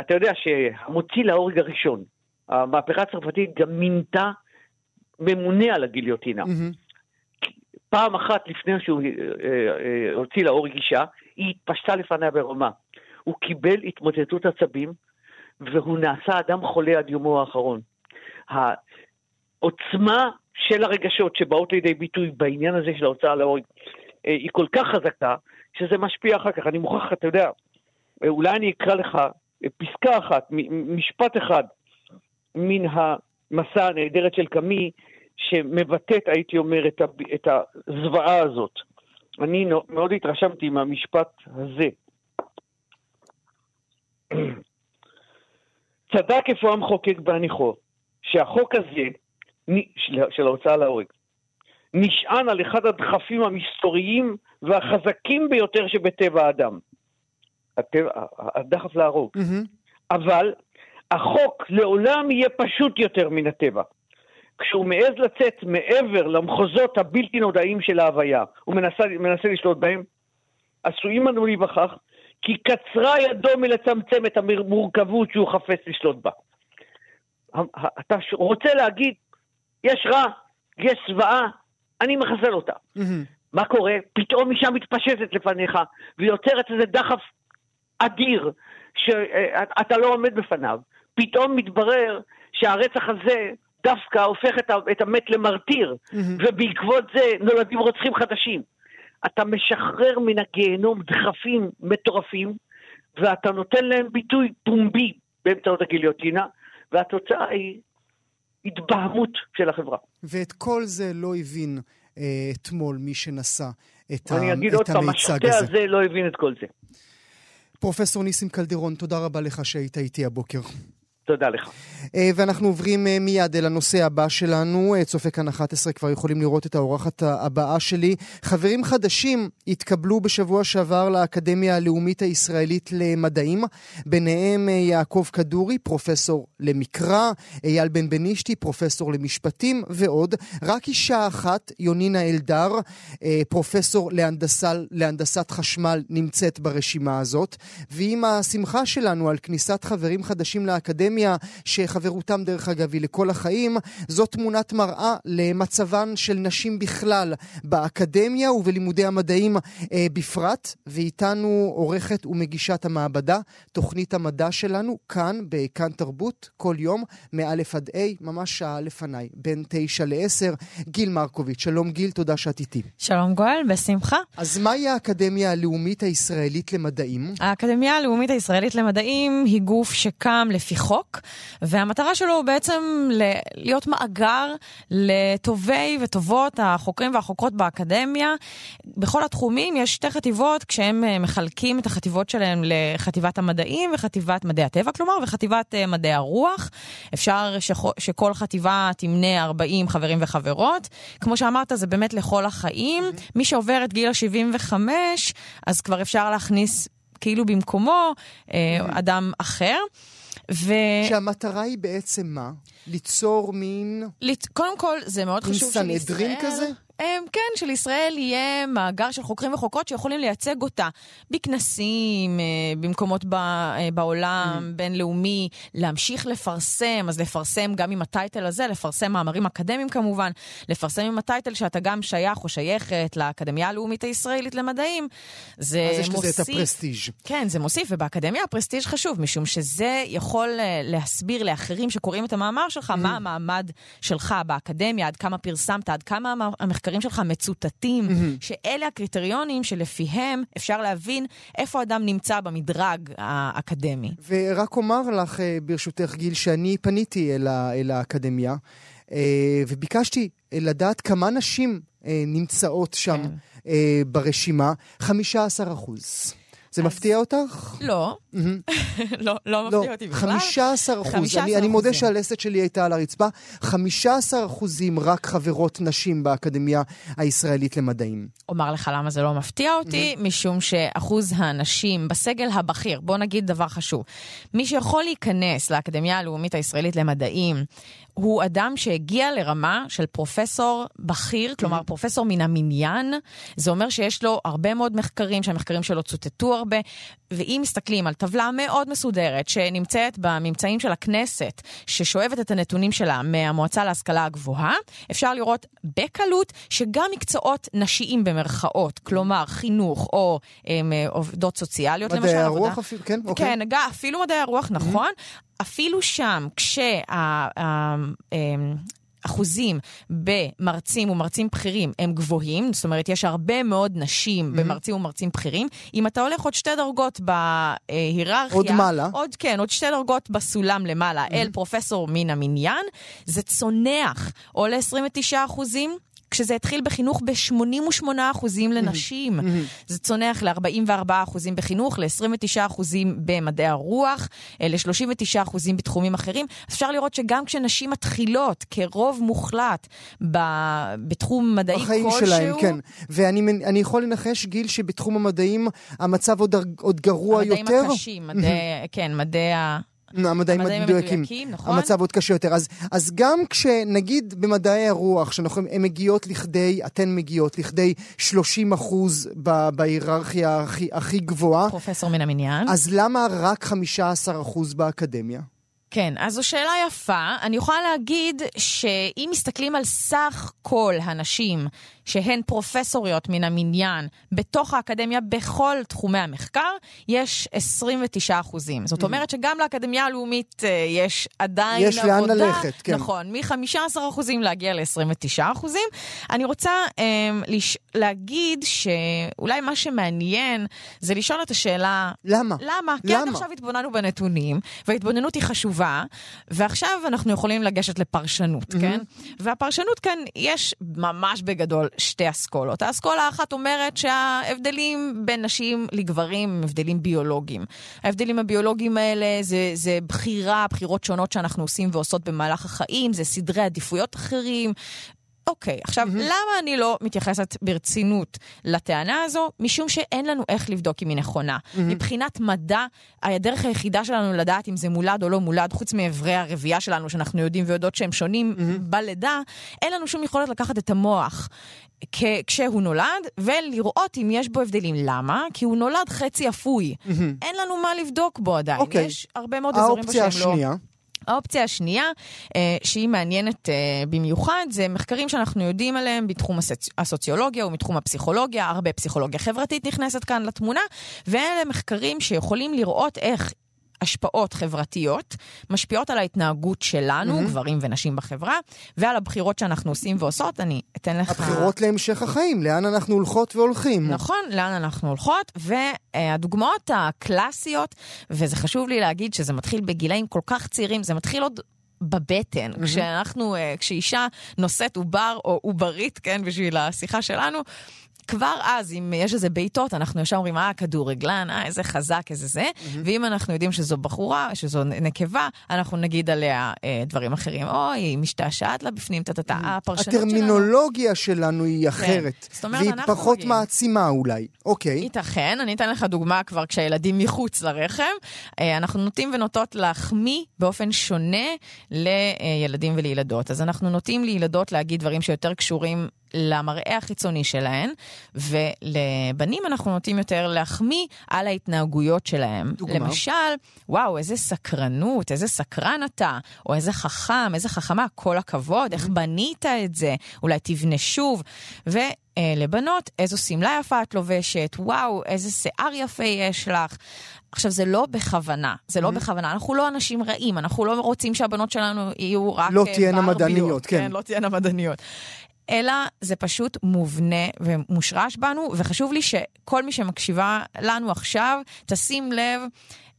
אתה יודע שהמוציא להורג הראשון, המהפכה הצרפתית גם מינתה ממונה על הגיליוטינה. פעם אחת לפני שהוא הוציא להורג אישה, היא התפשטה לפניה ברומה. הוא קיבל התמוטטות עצבים, והוא נעשה אדם חולה עד יומו האחרון. העוצמה של הרגשות שבאות לידי ביטוי בעניין הזה של ההוצאה להורג אה, היא כל כך חזקה, שזה משפיע אחר כך. אני מוכרח, אתה יודע, אה, אולי אני אקרא לך אה, פסקה אחת, משפט אחד, מן המסע הנהדרת של קאמי, שמבטאת, הייתי אומר, את הזוועה הזאת. אני מאוד התרשמתי מהמשפט הזה. צדק איפה המחוקק בהניחו, שהחוק הזה, של ההוצאה להורג, נשען על אחד הדחפים המסתוריים והחזקים ביותר שבטבע האדם. הדחף להרוג. Mm-hmm. אבל החוק לעולם יהיה פשוט יותר מן הטבע. כשהוא מעז לצאת מעבר למחוזות הבלתי נודעים של ההוויה, הוא מנסה, מנסה לשלוט בהם, עשויים אנו להיווכח כי קצרה ידו מלצמצם את המורכבות שהוא חפץ לשלוט בה. אתה רוצה להגיד, יש רע, יש זוועה, אני מחסל אותה. Mm-hmm. מה קורה? פתאום אישה מתפשטת לפניך ויוצרת איזה דחף אדיר שאתה לא עומד בפניו. פתאום מתברר שהרצח הזה דווקא הופך את המת למרטיר, mm-hmm. ובעקבות זה נולדים רוצחים חדשים. אתה משחרר מן הגיהנום דחפים מטורפים, ואתה נותן להם ביטוי פומבי באמצעות הגיליוטינה, והתוצאה היא התבהמות של החברה. ואת כל זה לא הבין אה, אתמול מי שנשא את, אני אגיד עוד פעם, השוטה הזה לא הבין את כל זה. פרופסור ניסים קלדרון, תודה רבה לך שהיית איתי הבוקר. תודה לך. אה, ואנחנו עוברים אה, מיד אל הנושא הבא שלנו. אה, צופי כאן 11 כבר יכולים לראות את האורחת הבאה שלי. חברים חדשים התקבלו בשבוע שעבר לאקדמיה הלאומית הישראלית למדעים. ביניהם יעקב כדורי, פרופסור למקרא, אייל בן בנישתי, פרופסור למשפטים ועוד. רק אישה אחת, יונינה אלדר, פרופסור להנדסה, להנדסת חשמל, נמצאת ברשימה הזאת. ועם השמחה שלנו על כניסת חברים חדשים לאקדמיה, באקדמיה, שחברותם דרך אגב היא לכל החיים. זאת תמונת מראה למצבן של נשים בכלל באקדמיה ובלימודי המדעים אה, בפרט, ואיתנו עורכת ומגישת המעבדה, תוכנית המדע שלנו, כאן בכאן תרבות, כל יום, מא' עד ה', ממש שעה לפניי, בין תשע לעשר. גיל מרקוביץ', שלום גיל, תודה שאת איתי. שלום גואל, בשמחה. אז מהי האקדמיה הלאומית הישראלית למדעים? האקדמיה הלאומית הישראלית למדעים היא גוף שקם לפי חוק, והמטרה שלו הוא בעצם להיות מאגר לטובי וטובות החוקרים והחוקרות באקדמיה. בכל התחומים יש שתי חטיבות, כשהם אה, מחלקים את החטיבות שלהם לחטיבת המדעים וחטיבת מדעי הטבע, כלומר, וחטיבת אה, מדעי הרוח. אפשר שכל חטיבה תמנה 40 חברים וחברות. כמו שאמרת, זה באמת לכל החיים. Mm-hmm. מי שעובר את גיל ה-75, אז כבר אפשר להכניס כאילו במקומו אה, mm-hmm. אדם אחר. ו... שהמטרה היא בעצם מה? ליצור מין... לת... קודם כל, זה מאוד חשוב שלישראל... מין סנהדרין כזה? כן, שלישראל יהיה מאגר של חוקרים וחוקרות שיכולים לייצג אותה בכנסים, אה, במקומות אה, בעולם, mm. בינלאומי, להמשיך לפרסם, אז לפרסם גם עם הטייטל הזה, לפרסם מאמרים אקדמיים כמובן, לפרסם עם הטייטל שאתה גם שייך או שייכת לאקדמיה הלאומית הישראלית למדעים. זה מוסיף... אז יש לזה את הפרסטיג'. כן, זה מוסיף, ובאקדמיה הפרסטיג' חשוב, משום שזה יכול אה, להסביר לאחרים שקוראים את המאמר שלך, mm. מה המעמד שלך באקדמיה, עד כמה פרסמת, עד כמה המחקר... המחקרים שלך מצוטטים, mm-hmm. שאלה הקריטריונים שלפיהם אפשר להבין איפה אדם נמצא במדרג האקדמי. ורק אומר לך, אה, ברשותך, גיל, שאני פניתי אל, ה- אל האקדמיה, אה, וביקשתי לדעת כמה נשים אה, נמצאות שם כן. ברשימה, 15 אחוז. זה מפתיע אותך? לא. לא, לא מפתיע אותי בכלל. 15 אחוז. אני מודה שהלסת שלי הייתה על הרצפה. 15 אחוזים רק חברות נשים באקדמיה הישראלית למדעים. אומר לך למה זה לא מפתיע אותי, משום שאחוז הנשים בסגל הבכיר, בוא נגיד דבר חשוב, מי שיכול להיכנס לאקדמיה הלאומית הישראלית למדעים, הוא אדם שהגיע לרמה של פרופסור בכיר, כלומר פרופסור מן המניין. זה אומר שיש לו הרבה מאוד מחקרים, שהמחקרים שלו צוטטו הרבה, ואם מסתכלים על טבלה מאוד מסודרת שנמצאת בממצאים של הכנסת, ששואבת את הנתונים שלה מהמועצה להשכלה הגבוהה, אפשר לראות בקלות שגם מקצועות נשיים במרכאות, כלומר חינוך או הם, עובדות סוציאליות, מדעי למשל. מדעי הרוח אפילו, כן? אוקיי. כן, אפילו מדעי הרוח, נכון. אפילו שם, כשה... אחוזים במרצים ומרצים בכירים הם גבוהים, זאת אומרת, יש הרבה מאוד נשים mm-hmm. במרצים ומרצים בכירים. אם אתה הולך עוד שתי דרגות בהיררכיה... עוד מעלה. עוד, כן, עוד שתי דרגות בסולם למעלה, mm-hmm. אל פרופסור מן המניין, זה צונח, או ל-29 אחוזים. כשזה התחיל בחינוך ב-88% לנשים. זה צונח ל-44% בחינוך, ל-29% במדעי הרוח, אה, ל-39% בתחומים אחרים. אפשר לראות שגם כשנשים מתחילות כרוב מוחלט ב- בתחום מדעי כלשהו... בחיים שלהם, כן. ואני יכול לנחש, גיל, שבתחום המדעים המצב עוד, עוד גרוע המדעים יותר? המדעים הקשים, מדעי, כן, מדעי ה... המדעים המדויקים. נכון. המצב עוד קשה יותר. אז, אז גם כשנגיד במדעי הרוח, שהן מגיעות לכדי, אתן מגיעות לכדי 30 אחוז בהיררכיה הכי, הכי גבוהה. פרופסור מן המניין. אז למה רק 15 אחוז באקדמיה? כן, אז זו שאלה יפה. אני יכולה להגיד שאם מסתכלים על סך כל הנשים שהן פרופסוריות מן המניין בתוך האקדמיה בכל תחומי המחקר, יש 29 אחוזים. זאת mm. אומרת שגם לאקדמיה הלאומית אה, יש עדיין יש עבודה. יש לאן ללכת, כן. נכון, מ-15 אחוזים להגיע ל-29 אחוזים. אני רוצה um, לש... להגיד שאולי מה שמעניין זה לשאול את השאלה... למה? למה? כי עד עכשיו התבוננו בנתונים, וההתבוננות היא חשובה, ועכשיו אנחנו יכולים לגשת לפרשנות, mm-hmm. כן? והפרשנות כאן, יש ממש בגדול שתי אסכולות. האסכולה האחת אומרת שההבדלים בין נשים לגברים הם הבדלים ביולוגיים. ההבדלים הביולוגיים האלה זה, זה בחירה, בחירות שונות שאנחנו עושים ועושות במהלך החיים, זה סדרי עדיפויות אחרים, אוקיי, עכשיו, mm-hmm. למה אני לא מתייחסת ברצינות לטענה הזו? משום שאין לנו איך לבדוק אם היא נכונה. Mm-hmm. מבחינת מדע, הדרך היחידה שלנו לדעת אם זה מולד או לא מולד, חוץ מאיברי הרבייה שלנו, שאנחנו יודעים ויודעות שהם שונים mm-hmm. בלידה, אין לנו שום יכולת לקחת את המוח כשהוא נולד, ולראות אם יש בו הבדלים. למה? כי הוא נולד חצי אפוי. Mm-hmm. אין לנו מה לבדוק בו עדיין. Okay. אוקיי. יש הרבה מאוד אזורים בו שהם לא... האופציה השנייה. האופציה השנייה, אה, שהיא מעניינת אה, במיוחד, זה מחקרים שאנחנו יודעים עליהם בתחום הסוצ... הסוציולוגיה ומתחום הפסיכולוגיה, הרבה פסיכולוגיה חברתית נכנסת כאן לתמונה, ואלה מחקרים שיכולים לראות איך השפעות חברתיות משפיעות על ההתנהגות שלנו, mm-hmm. גברים ונשים בחברה, ועל הבחירות שאנחנו עושים ועושות. אני אתן לך... הבחירות להמשך החיים, לאן אנחנו הולכות והולכים. נכון, לאן אנחנו הולכות, והדוגמאות הקלאסיות, וזה חשוב לי להגיד שזה מתחיל בגילאים כל כך צעירים, זה מתחיל עוד בבטן. Mm-hmm. כשאנחנו, אה, כשאישה נושאת עובר או עוברית, כן, בשביל השיחה שלנו, כבר אז, אם יש איזה בעיטות, אנחנו ישר אומרים, אה, כדורגלן, אה, איזה חזק, איזה זה. Mm-hmm. ואם אנחנו יודעים שזו בחורה, שזו נקבה, אנחנו נגיד עליה אה, דברים אחרים. אוי, היא משתעשעת לה בפנים, טה-טה-טה, mm-hmm. הפרשנות שלנו... הטרמינולוגיה שלנו היא אחרת. כן. זאת אומרת, והיא פחות מגיעים. מעצימה אולי. אוקיי. ייתכן, אני אתן לך דוגמה כבר כשהילדים מחוץ לרחם. אה, אנחנו נוטים ונוטות להחמיא באופן שונה לילדים ולילדות. אז אנחנו נוטים לילדות להגיד דברים שיותר קשורים למראה החיצוני שלהן, ולבנים אנחנו נוטים יותר להחמיא על ההתנהגויות שלהם. דוגמה. למשל, וואו, איזה סקרנות, איזה סקרן אתה, או איזה חכם, איזה חכמה, כל הכבוד, איך בנית את זה, אולי תבנה שוב. ולבנות, איזו שמלה יפה את לובשת, וואו, איזה שיער יפה יש לך. עכשיו, זה לא בכוונה, זה לא mm-hmm. בכוונה. אנחנו לא אנשים רעים, אנחנו לא רוצים שהבנות שלנו יהיו רק לא תהיינה מדעניות, כן. כן, לא תהיינה מדעניות. אלא זה פשוט מובנה ומושרש בנו, וחשוב לי שכל מי שמקשיבה לנו עכשיו, תשים לב.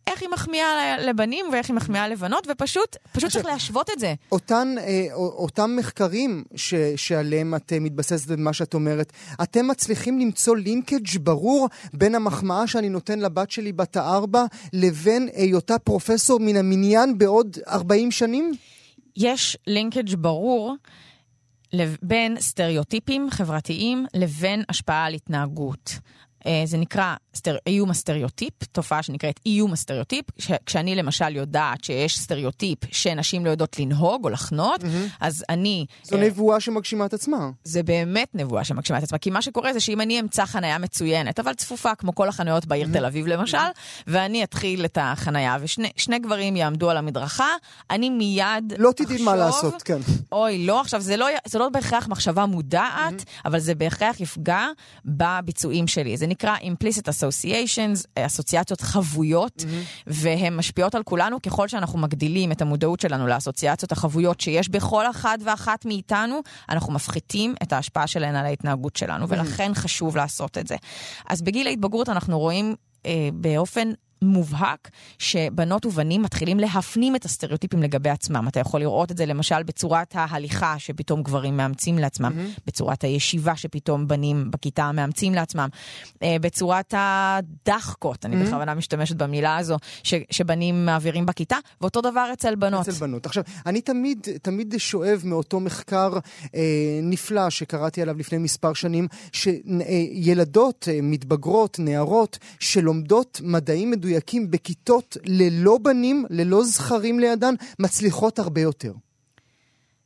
איך היא מחמיאה לבנים ואיך היא מחמיאה לבנות, ופשוט פשוט צריך להשוות את זה. אותן, אה, אותם מחקרים ש, שעליהם את אה, מתבססת במה שאת אומרת, אתם מצליחים למצוא linkage ברור בין המחמאה שאני נותן לבת שלי בת הארבע לבין היותה פרופסור מן המניין בעוד 40 שנים? יש linkage ברור. בין סטריאוטיפים חברתיים לבין השפעה על התנהגות. אה, זה נקרא סטר... איום הסטריאוטיפ, תופעה שנקראת איום הסטריאוטיפ. ש... כשאני למשל יודעת שיש סטריאוטיפ שנשים לא יודעות לנהוג או לחנות, mm-hmm. אז אני... זו אה, נבואה שמגשימה את עצמה. זה באמת נבואה שמגשימה את עצמה, כי מה שקורה זה שאם אני אמצא חניה מצוינת, אבל צפופה כמו כל החניות בעיר mm-hmm. תל אביב למשל, mm-hmm. ואני אתחיל את החניה, ושני גברים יעמדו על המדרכה, אני מיד לא תדעי מה לעשות, כן. אוי, לא, עכשיו, זה לא, זה לא בהכרח מחשבה מודעת, mm-hmm. אבל זה בהכרח יפגע בביצועים שלי. זה נקרא implicit associations, אסוציאציות חבויות, mm-hmm. והן משפיעות על כולנו ככל שאנחנו מגדילים את המודעות שלנו לאסוציאציות החבויות שיש בכל אחד ואחת מאיתנו, אנחנו מפחיתים את ההשפעה שלהן על ההתנהגות שלנו, mm-hmm. ולכן חשוב לעשות את זה. אז בגיל ההתבגרות אנחנו רואים אה, באופן מובהק שבנות ובנים מתחילים להפנים את הסטריאוטיפים לגבי עצמם. אתה יכול לראות את זה למשל בצורת ההליכה שפתאום גברים מאמצים לעצמם, mm-hmm. בצורת הישיבה שפתאום בנים בכיתה מאמצים לעצמם, אה, בצורת הדחקות, אני mm-hmm. בכוונה משתמשת במילה הזו, ש, שבנים מעבירים בכיתה, ואותו דבר אצל בנות. אצל בנות. עכשיו, אני תמיד, תמיד שואב מאותו מחקר אה, נפלא שקראתי עליו לפני מספר שנים, שילדות, אה, מתבגרות, נערות, שלומדות מדעים מדויקים, מדויקים בכיתות ללא בנים, ללא זכרים לידן, מצליחות הרבה יותר.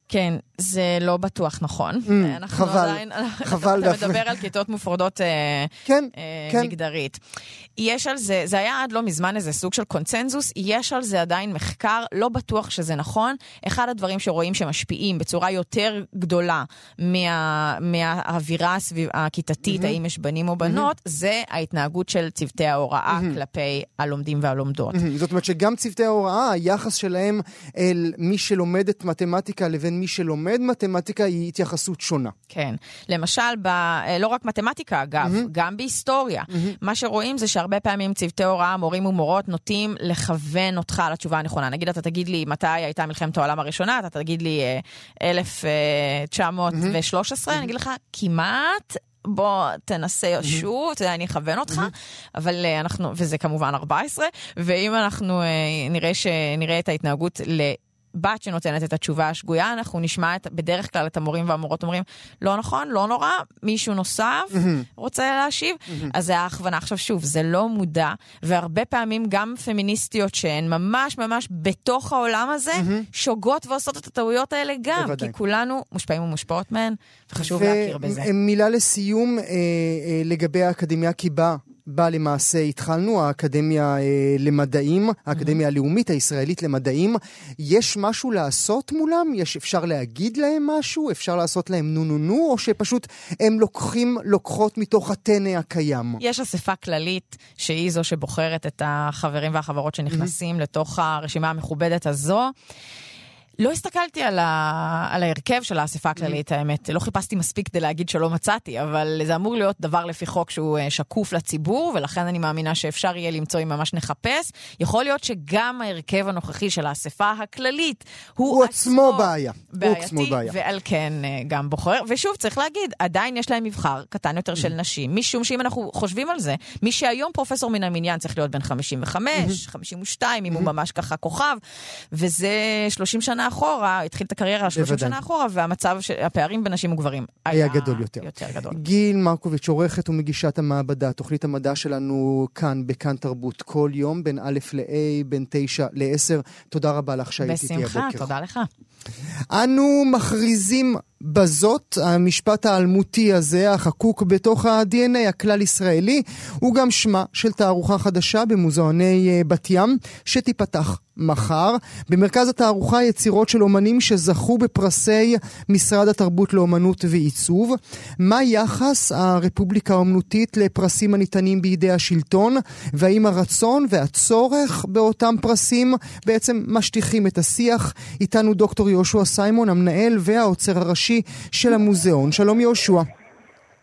כן, זה לא בטוח נכון. Mm, חבל, עדיין, חבל. אתה מדבר על כיתות מופרדות אה, כן, אה, כן. מגדרית. יש על זה, זה היה עד לא מזמן איזה סוג של קונצנזוס, יש על זה עדיין מחקר, לא בטוח שזה נכון. אחד הדברים שרואים שמשפיעים בצורה יותר גדולה מה, מהאווירה הסביב, הכיתתית, mm-hmm. האם יש בנים או בנות, mm-hmm. זה ההתנהגות של צוותי ההוראה mm-hmm. כלפי הלומדים והלומדות. Mm-hmm. זאת אומרת שגם צוותי ההוראה, היחס שלהם אל מי שלומד את מתמטיקה לבין מי שלומד מתמטיקה היא התייחסות שונה. כן. למשל, ב, אה, לא רק מתמטיקה אגב, mm-hmm. גם בהיסטוריה. Mm-hmm. מה שרואים זה שהרבה פעמים צוותי הוראה, מורים ומורות, נוטים לכוון אותך לתשובה הנכונה. נגיד, אתה תגיד לי מתי הייתה מלחמת העולם הראשונה, אתה תגיד לי 1913, אה, mm-hmm. אני אגיד לך, כמעט בוא תנסה mm-hmm. שוב, אתה יודע, אני אכוון אותך, mm-hmm. אבל אנחנו, וזה כמובן 14, ואם אנחנו נראה, ש, נראה את ההתנהגות ל... בת שנותנת את התשובה השגויה, אנחנו נשמע את, בדרך כלל את המורים והמורות אומרים, לא נכון, לא נורא, מישהו נוסף רוצה להשיב, אז זה ההכוונה. עכשיו שוב, זה לא מודע, והרבה פעמים גם פמיניסטיות שהן ממש ממש בתוך העולם הזה, שוגות ועושות את הטעויות האלה גם, בוודאי. כי כולנו מושפעים ומושפעות מהן, וחשוב להכיר בזה. ומילה לסיום אה, אה, לגבי האקדמיה, כי בא בה למעשה התחלנו, האקדמיה אה, למדעים, האקדמיה הלאומית הישראלית למדעים. יש משהו לעשות מולם? יש, אפשר להגיד להם משהו? אפשר לעשות להם נו נו נו? או שפשוט הם לוקחים, לוקחות מתוך הטנא הקיים? יש אספה כללית שהיא זו שבוחרת את החברים והחברות שנכנסים לתוך הרשימה המכובדת הזו. לא הסתכלתי על, ה... על ההרכב של האספה הכללית, האמת. לא חיפשתי מספיק כדי להגיד שלא מצאתי, אבל זה אמור להיות דבר לפי חוק שהוא אה, שקוף לציבור, ולכן אני מאמינה שאפשר יהיה למצוא אם ממש נחפש. יכול להיות שגם ההרכב הנוכחי של האספה הכללית הוא, הוא עצמו בעיה. בעייתי, הוא עצמו בעיה. ועל כן אה, גם בוחר. ושוב, צריך להגיד, עדיין יש להם מבחר קטן יותר של נשים, משום שאם אנחנו חושבים על זה, מי שהיום פרופסור מן המניין צריך להיות בן 55, 52, אם הוא ממש ככה כוכב, וזה 30 שנה אחורה, התחיל את הקריירה 30 בוודאי. שנה אחורה, והמצב, ש- הפערים בין נשים וגברים היה גדול יותר. יותר גדול. גיל מרקוביץ', עורכת ומגישת המעבדה, תוכנית המדע שלנו כאן, בכאן תרבות, כל יום, בין א' ל-A, בין 9 ל-10. תודה רבה לך שהיית איתי הבוקר. בשמחה, תודה לך. אנו מכריזים בזאת, המשפט האלמותי הזה, החקוק בתוך ה-DNA הכלל-ישראלי, הוא גם שמה של תערוכה חדשה במוזיאוני אה, בת ים, שתיפתח מחר. במרכז התערוכה יצירות של אומנים שזכו בפרסי משרד התרבות לאומנות ועיצוב. מה יחס הרפובליקה האומנותית לפרסים הניתנים בידי השלטון, והאם הרצון והצורך באותם פרסים בעצם משטיחים את השיח? איתנו דוקטור יהושע סיימון, המנהל והעוצר הראשי של המוזיאון. שלום יהושע.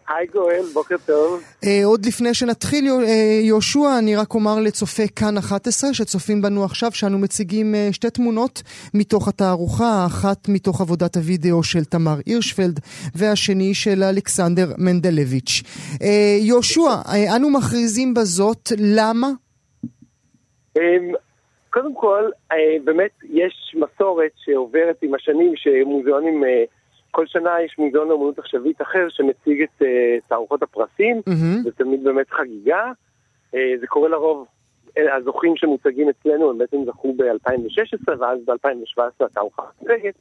היי גואל, בוקר טוב. אה, עוד לפני שנתחיל, אה, יהושע, אני רק אומר לצופי כאן 11 שצופים בנו עכשיו, שאנו מציגים אה, שתי תמונות מתוך התערוכה, האחת מתוך עבודת הוידאו של תמר הירשפלד, והשני של אלכסנדר מנדלביץ'. אה, יהושע, אה, אנו מכריזים בזאת, למה? אמ, קודם כל, אה, באמת יש מסורת שעוברת עם השנים שמוזיאונים, אה, כל שנה יש מוזיאון לאומנות עכשווית אחר שמציג את אה, תערוכות הפרסים. זה תמיד באמת חגיגה. אה, זה קורה לרוב, אה, הזוכים שמוצגים אצלנו הם בעצם זכו ב-2016 ואז ב-2017 התערוכה מוצגת.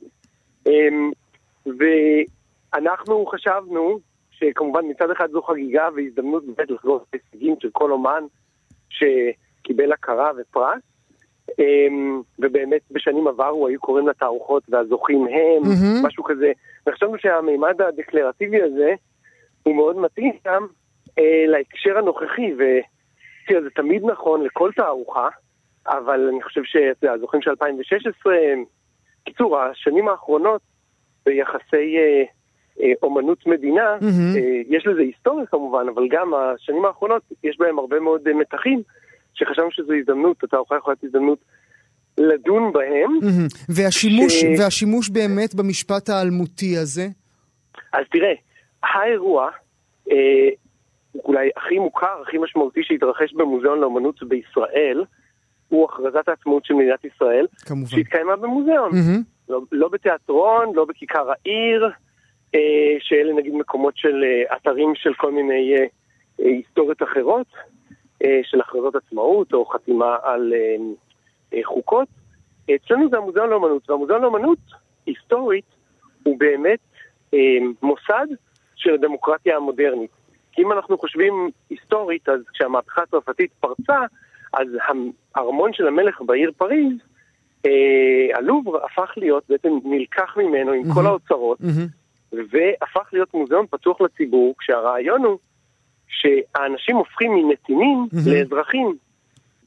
ואנחנו חשבנו שכמובן מצד אחד זו חגיגה והזדמנות באמת לחגוג את ההישגים של כל אומן שקיבל הכרה ופרס. אמ, ובאמת בשנים עברו היו קוראים לתערוכות והזוכים הם. משהו כזה. וחשבנו שהמימד הדקלרטיבי הזה הוא מאוד מתאים גם אה, להקשר הנוכחי, ותראה, זה תמיד נכון לכל תערוכה, אבל אני חושב שהזוכים של 2016, הם- קיצור, השנים האחרונות ביחסי אה, אה, אומנות מדינה. אה, יש לזה היסטוריה כמובן, אבל גם השנים האחרונות יש בהם הרבה מאוד אה, מתחים, שחשבנו שזו הזדמנות, התערוכה יכולה להיות הזדמנות לדון בהם. מהמם. והשימוש, ש- והשימוש באמת במשפט האלמותי הזה? אז תראה, האירוע, אה, אולי הכי מוכר, הכי משמעותי שהתרחש במוזיאון לאומנות בישראל, הוא הכרזת העצמאות של מדינת ישראל, כמובן. שהתקיימה במוזיאון. מהמם. לא, לא בתיאטרון, לא בכיכר העיר, אה, שאלה נגיד מקומות של אה, אתרים של כל מיני אה, אה, היסטוריות אחרות, של הכרזות עצמאות או חתימה על אה, אה, חוקות. אצלנו זה המוזיאון לאומנות, והמוזיאון לאומנות, היסטורית, הוא באמת אה, מוסד של הדמוקרטיה המודרנית. כי אם אנחנו חושבים היסטורית, אז כשהמהפכה הצרפתית פרצה, אז הארמון של המלך בעיר פריז, אה, הלובר הפך להיות, בעצם נלקח ממנו עם כל האוצרות, מהמם. והפך להיות מוזיאון פתוח לציבור, כשהרעיון הוא שהאנשים הופכים מנתינים מהמם. לאזרחים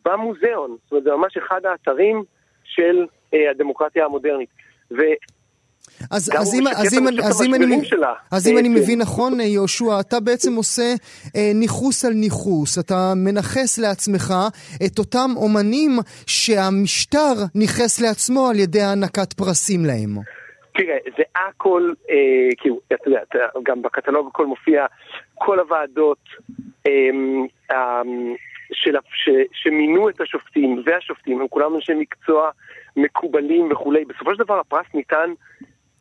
במוזיאון. זאת אומרת, זה ממש אחד האתרים של אה, הדמוקרטיה המודרנית. ו... אז, אז, אם, אז, אם, אז, אם אני, שלה. אז אם אני בעצם. מבין נכון, אה, יהושע, אתה בעצם עושה אה, ניכוס על ניכוס. אתה מנכס לעצמך את אותם אומנים שהמשטר ניכס לעצמו על ידי הענקת פרסים להם. תראה, זה הכל, אה, כאילו, אתה יודע, אתה, גם בקטלוג הכל מופיע, כל הוועדות אה, אה, של, ש, שמינו את השופטים והשופטים, הם כולם אנשי מקצוע מקובלים וכולי. בסופו של דבר הפרס ניתן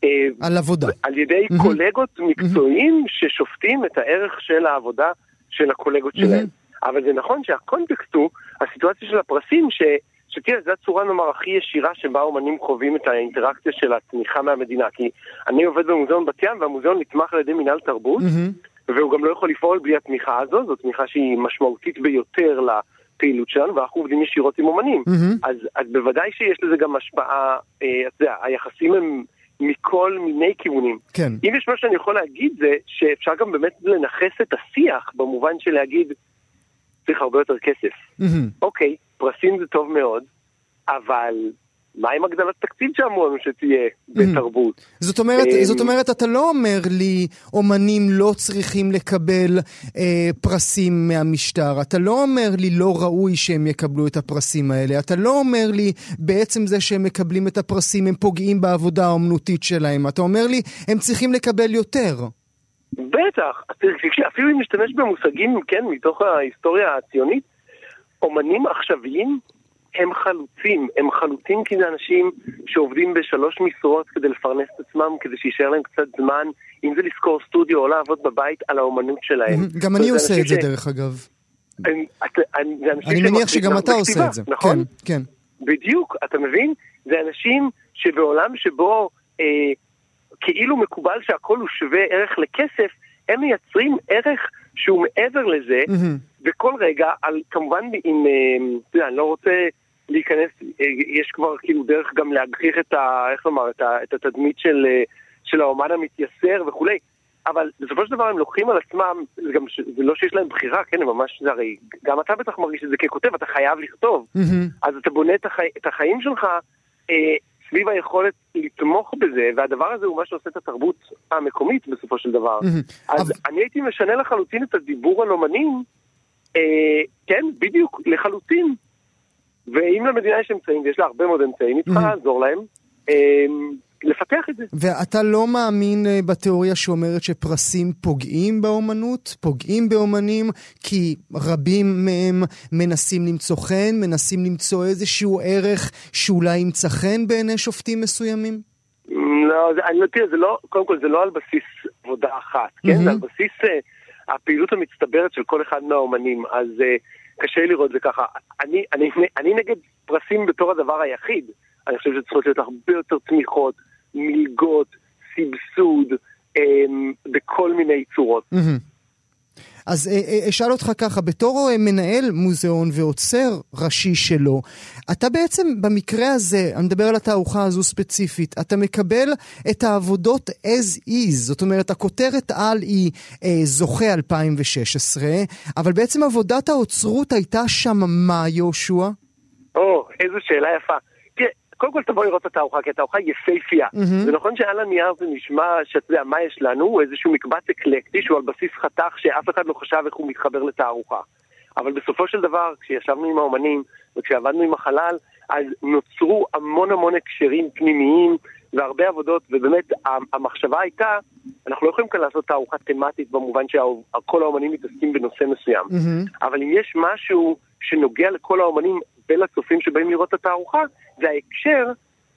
אה, על עבודה. על ידי מהמם. קולגות מקצועיים ששופטים את הערך של העבודה של הקולגות שלהם. אבל זה נכון שהקונטקסט הוא הסיטואציה של הפרסים, ש... שתראה, זו הצורה נאמר הכי ישירה שבה אומנים חווים את האינטראקציה של התמיכה מהמדינה. כי אני עובד במוזיאון בת ים, והמוזיאון נתמך על ידי מינהל תרבות, מהמם. והוא גם לא יכול לפעול בלי התמיכה הזו, זו תמיכה שהיא משמעותית ביותר לפעילות שלנו, ואנחנו עובדים ישירות עם אומנים. מהמם. אז, אז בוודאי שיש לזה גם השפעה, אה, אתה יודע, היחסים הם מכל מיני כיוונים. כן. אם יש מה שאני יכול להגיד זה שאפשר גם באמת לנכס את השיח במובן של להגיד צריך הרבה יותר כסף. מהמם. אוקיי, פרסים זה טוב מאוד, אבל מה עם הגדלת תקציב שאמרו לנו שתהיה בתרבות? זאת אומרת, אמ, זאת אומרת, אתה לא אומר לי, אומנים לא צריכים לקבל אה, פרסים מהמשטר. אתה לא אומר לי, לא ראוי שהם יקבלו את הפרסים האלה. אתה לא אומר לי, בעצם זה שהם מקבלים את הפרסים, הם פוגעים בעבודה האומנותית שלהם. אתה אומר לי, הם צריכים לקבל יותר. בטח, אפילו אם נשתמש במושגים, כן, מתוך ההיסטוריה הציונית, אומנים עכשוויים הם חלוצים, הם חלוצים כי זה אנשים שעובדים בשלוש משרות כדי לפרנס את עצמם, כדי שיישאר להם קצת זמן, אם זה לשכור סטודיו או לעבוד בבית על האומנות שלהם. גם אני עושה את זה, דרך אגב. אני מניח שגם אתה עושה את זה. נכון? כן, כן. בדיוק, אתה מבין? זה אנשים שבעולם שבו אה, כאילו מקובל שהכל הוא שווה ערך לכסף, הם מייצרים ערך שהוא מעבר לזה. וכל רגע, על, כמובן עם, אה, אתה יודע, אני לא רוצה להיכנס, אה, יש כבר כאילו דרך גם להגחיך את ה... איך לומר, את, ה, את התדמית של, אה, של האומן המתייסר וכולי, אבל בסופו של דבר הם לוקחים על עצמם, זה גם, ש- זה לא שיש להם בחירה, כן, הם ממש, זה הרי, גם אתה בטח מרגיש את זה ככותב, אתה חייב לכתוב. אז אתה בונה את, החי... את החיים שלך אה, סביב היכולת לתמוך בזה, והדבר הזה הוא מה שעושה את התרבות המקומית בסופו של דבר. אז אני הייתי משנה לחלוטין את הדיבור על אומנים, אה, כן, בדיוק, לחלוטין. ואם למדינה יש אמצעים, ויש לה הרבה מאוד אמצעים, היא צריכה. לעזור להם אה, לפתח את זה. ואתה לא מאמין אה, בתיאוריה שאומרת שפרסים פוגעים באומנות, פוגעים באומנים, כי רבים מהם מנסים למצוא חן, מנסים למצוא איזשהו ערך שאולי ימצא חן בעיני שופטים מסוימים? לא, זה, אני תראה, זה לא, קודם כל זה לא על בסיס עבודה אחת, כן? Mhm. זה על בסיס uh, הפעילות המצטברת של כל אחד מהאומנים, אז uh, קשה לראות את זה ככה. אני, אני, אני נגד פרסים בתור הדבר היחיד. אני חושב שצריכות להיות הרבה יותר תמיכות, מלגות, סבסוד, um, בכל מיני צורות. אז אה, אה, אשאל אותך ככה, בתור אה, מנהל מוזיאון ועוצר ראשי שלו, אתה בעצם במקרה הזה, אני מדבר על התערוכה הזו ספציפית, אתה מקבל את העבודות as is, זאת אומרת, הכותרת על היא אה, זוכה 2016, אבל בעצם עבודת האוצרות הייתה שם מה, יהושע? או, איזו שאלה יפה. קודם כל תבוא לראות את התערוכה, כי התערוכה יפייפייה. מהמם. זה נכון שעל הנייר זה נשמע שאתה יודע, מה יש לנו? הוא איזשהו מקבץ אקלקטי שהוא על בסיס חתך שאף אחד לא חשב איך הוא מתחבר לתערוכה. אבל בסופו של דבר, כשישבנו עם האומנים וכשעבדנו עם החלל, אז נוצרו המון המון הקשרים פנימיים והרבה עבודות, ובאמת המחשבה הייתה, אנחנו לא יכולים כאן לעשות תערוכה תמטית במובן שכל האומנים מתעסקים בנושא מסוים. מהמם. אבל אם יש משהו שנוגע לכל האומנים ולצופים שבאים לראות את התערוכה, זה ההקשר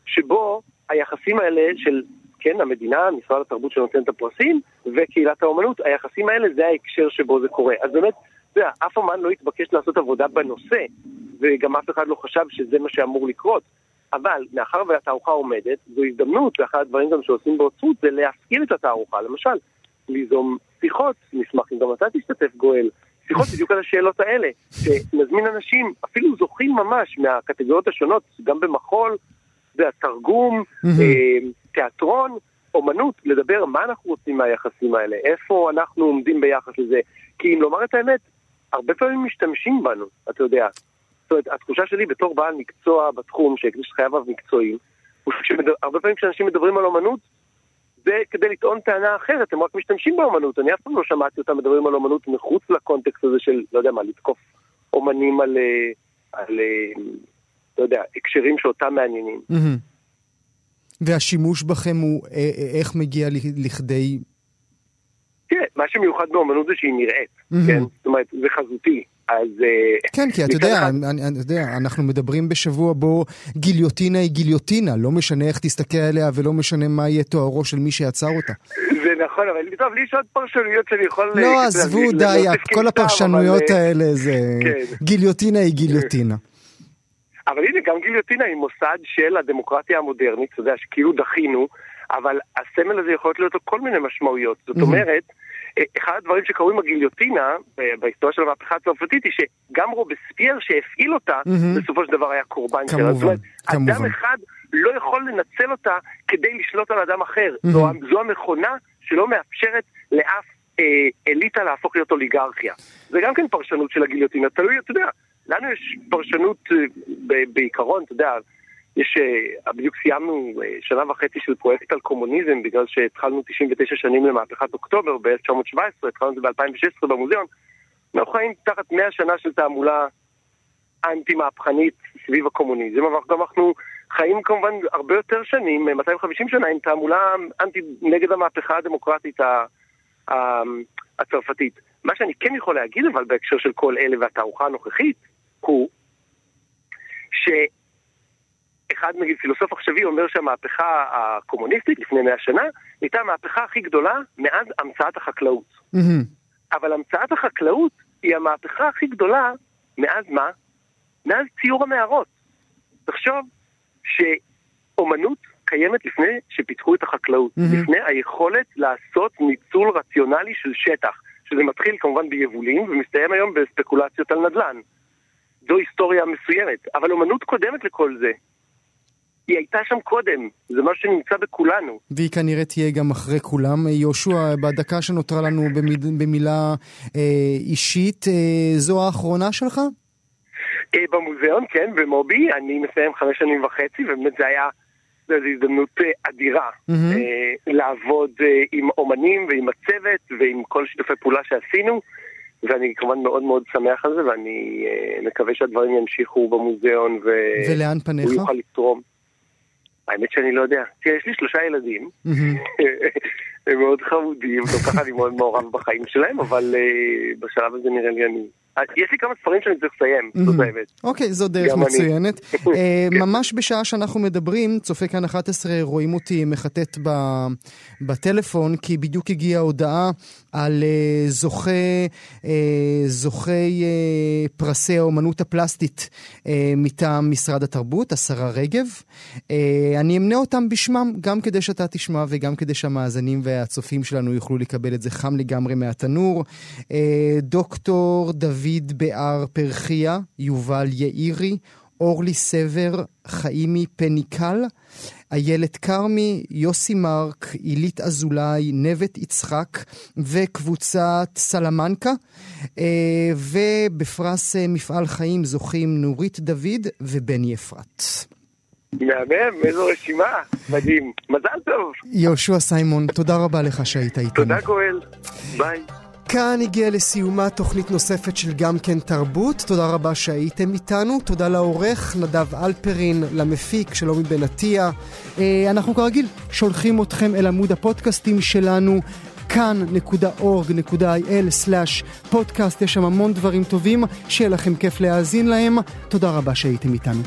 שבו היחסים האלה של, כן, המדינה, משרד התרבות שנותן את הפרסים, וקהילת האומנות, היחסים האלה זה ההקשר שבו זה קורה. אז באמת, אתה יודע, אף אומן לא התבקש לעשות עבודה בנושא, וגם אף אחד לא חשב שזה מה שאמור לקרות. אבל מאחר והתערוכה עומדת, זו הזדמנות, ואחד הדברים גם שעושים באוצרות זה להפעיל את התערוכה. למשל, ליזום שיחות, נשמח אם גם אתה תשתתף גואל, שיחות בדיוק על השאלות האלה, שנזמין אנשים, אפילו זוכים ממש מהקטגוריות השונות, גם במחול, זה התרגום, מהמם. אה, תיאטרון, אומנות, לדבר מה אנחנו רוצים מהיחסים האלה, איפה אנחנו עומדים ביחס לזה. כי אם לומר את האמת, הרבה פעמים משתמשים בנו, אתה יודע. זאת אומרת, התחושה שלי בתור בעל מקצוע בתחום, שהקדיש חייו מקצועיים, הוא שהרבה פעמים כשאנשים מדברים על אומנות, זה כדי לטעון טענה אחרת, הם רק משתמשים באומנות. אני אף פעם לא שמעתי אותם מדברים על אומנות מחוץ לקונטקסט הזה של, לא יודע מה, לתקוף אומנים על, אה, על אה, לא יודע, הקשרים שאותם מעניינים. והשימוש בכם הוא אה, איך מגיע לכדי... תראה, מה שמיוחד באומנות זה שהיא נראית. כן? זאת אומרת, זה חזותי. אז... אה, כן, כי אתה יודע, אני, אני יודע, אנחנו מדברים בשבוע בו גיליוטינה היא גיליוטינה, לא משנה איך תסתכל עליה ולא משנה מה יהיה תוארו של מי שיצר אותה. זה נכון, אבל טוב, לי יש עוד פרשנויות שאני יכול... אה, לא, עזבו, די, כל הפרשנויות אבל, אה, האלה זה... כן. גיליוטינה היא גיליוטינה. אבל הנה, גם גיליוטינה היא מוסד של הדמוקרטיה המודרנית, אתה יודע, שכאילו דחינו, אבל הסמל הזה יכול להיות לו כל מיני משמעויות. זאת. אומרת, אחד הדברים שקרו עם הגיליוטינה, בהיסטוריה של המהפכה הצרפתית, היא שגם רובספייר שהפעיל אותה, מהמם. בסופו של דבר היה קורבן שלה. כמובן, זאת אומרת, כמובן. אדם אחד לא יכול לנצל אותה כדי לשלוט על אדם אחר. מהמם. זו, זו המכונה שלא מאפשרת לאף אה, אליטה להפוך להיות אוליגרכיה. זה גם כן פרשנות של הגיליוטינה, תלוי, אתה יודע, לנו יש פרשנות אה, ב- בעיקרון, אתה יודע, יש, אה, בדיוק סיימנו אה, שנה וחצי של פרויקט על קומוניזם, בגלל שהתחלנו 99 שנים למהפכת אוקטובר ב-1917, התחלנו את זה ב-2016 במוזיאון. אנחנו חיים תחת 100 שנה של תעמולה אנטי-מהפכנית סביב הקומוניזם, אבל גם אנחנו חיים כמובן הרבה יותר שנים, 250 שנה, עם תעמולה אנטי נגד המהפכה הדמוקרטית הצרפתית. מה שאני כן יכול להגיד אבל בהקשר של כל אלה והתערוכה הנוכחית, הוא שאחד נגיד פילוסוף עכשווי אומר שהמהפכה הקומוניסטית לפני 100 שנה הייתה המהפכה הכי גדולה מאז המצאת החקלאות. מהמם. אבל המצאת החקלאות היא המהפכה הכי גדולה מאז מה? מאז ציור המערות. תחשוב שאומנות קיימת לפני שפיתחו את החקלאות, מהמם. לפני היכולת לעשות ניצול רציונלי של שטח, שזה מתחיל כמובן ביבולים ומסתיים היום בספקולציות על נדל"ן. זו היסטוריה מסוימת, אבל אומנות קודמת לכל זה. היא הייתה שם קודם, זה משהו שנמצא בכולנו. והיא כנראה תהיה גם אחרי כולם. יהושע, בדקה שנותרה לנו במיל, במילה אה, אישית, אה, זו האחרונה שלך? אה, במוזיאון, כן, במובי, אני מסיים חמש שנים וחצי, ובאמת זה היה, זו הזדמנות אה, אדירה מהמם. אה, לעבוד אה, עם אומנים ועם הצוות ועם כל שיתופי פעולה שעשינו, ואני כמובן מאוד מאוד שמח על זה, ואני אה, מקווה שהדברים ימשיכו במוזיאון ולאן פניך? והוא יוכל לתרום. האמת שאני לא יודע. תראה, יש לי שלושה ילדים. הם מאוד חמודים, גם ככה אני מאוד מעורב בחיים שלהם, אבל אה, בשלב הזה נראה לי אני... אה, יש לי כמה ספרים שאני צריך לסיים, זאת האמת. אוקיי, זו דרך. מצוינת. אה, כן. ממש בשעה שאנחנו מדברים, צופה כאן 11 רואים אותי מחטט בטלפון, כי בדיוק הגיעה הודעה על אה, זוכה, אה, זוכי אה, פרסי האומנות הפלסטית אה, מטעם משרד התרבות, השרה רגב. אה, אני אמנה אותם בשמם, גם כדי שאתה תשמע וגם כדי שהמאזינים והצופים שלנו יוכלו לקבל את זה חם לגמרי מהתנור. אה, דוקטור דוד באר פרחיה, יובל יאירי, אורלי סבר, חיימי פניקל, איילת כרמי, יוסי מרק, עילית אזולאי, נבט יצחק וקבוצת סלמנקה. אה, ובפרס אה, מפעל חיים זוכים נורית דוד ובני אפרת. מהמם, איזו רשימה, מדהים. מזל טוב. יהושע סיימון, תודה רבה לך שהיית איתנו. תודה גואל. ביי. כאן הגיעה לסיומה תוכנית נוספת של גם כן תרבות. תודה רבה שהייתם איתנו. תודה לעורך נדב אלפרין, למפיק שלומי בן עטיה. אה, אנחנו כרגיל שולחים אתכם אל עמוד הפודקאסטים שלנו. כאן.org.il/פודקאסט, יש שם המון דברים טובים, שיהיה לכם כיף להאזין להם. תודה רבה שהייתם איתנו.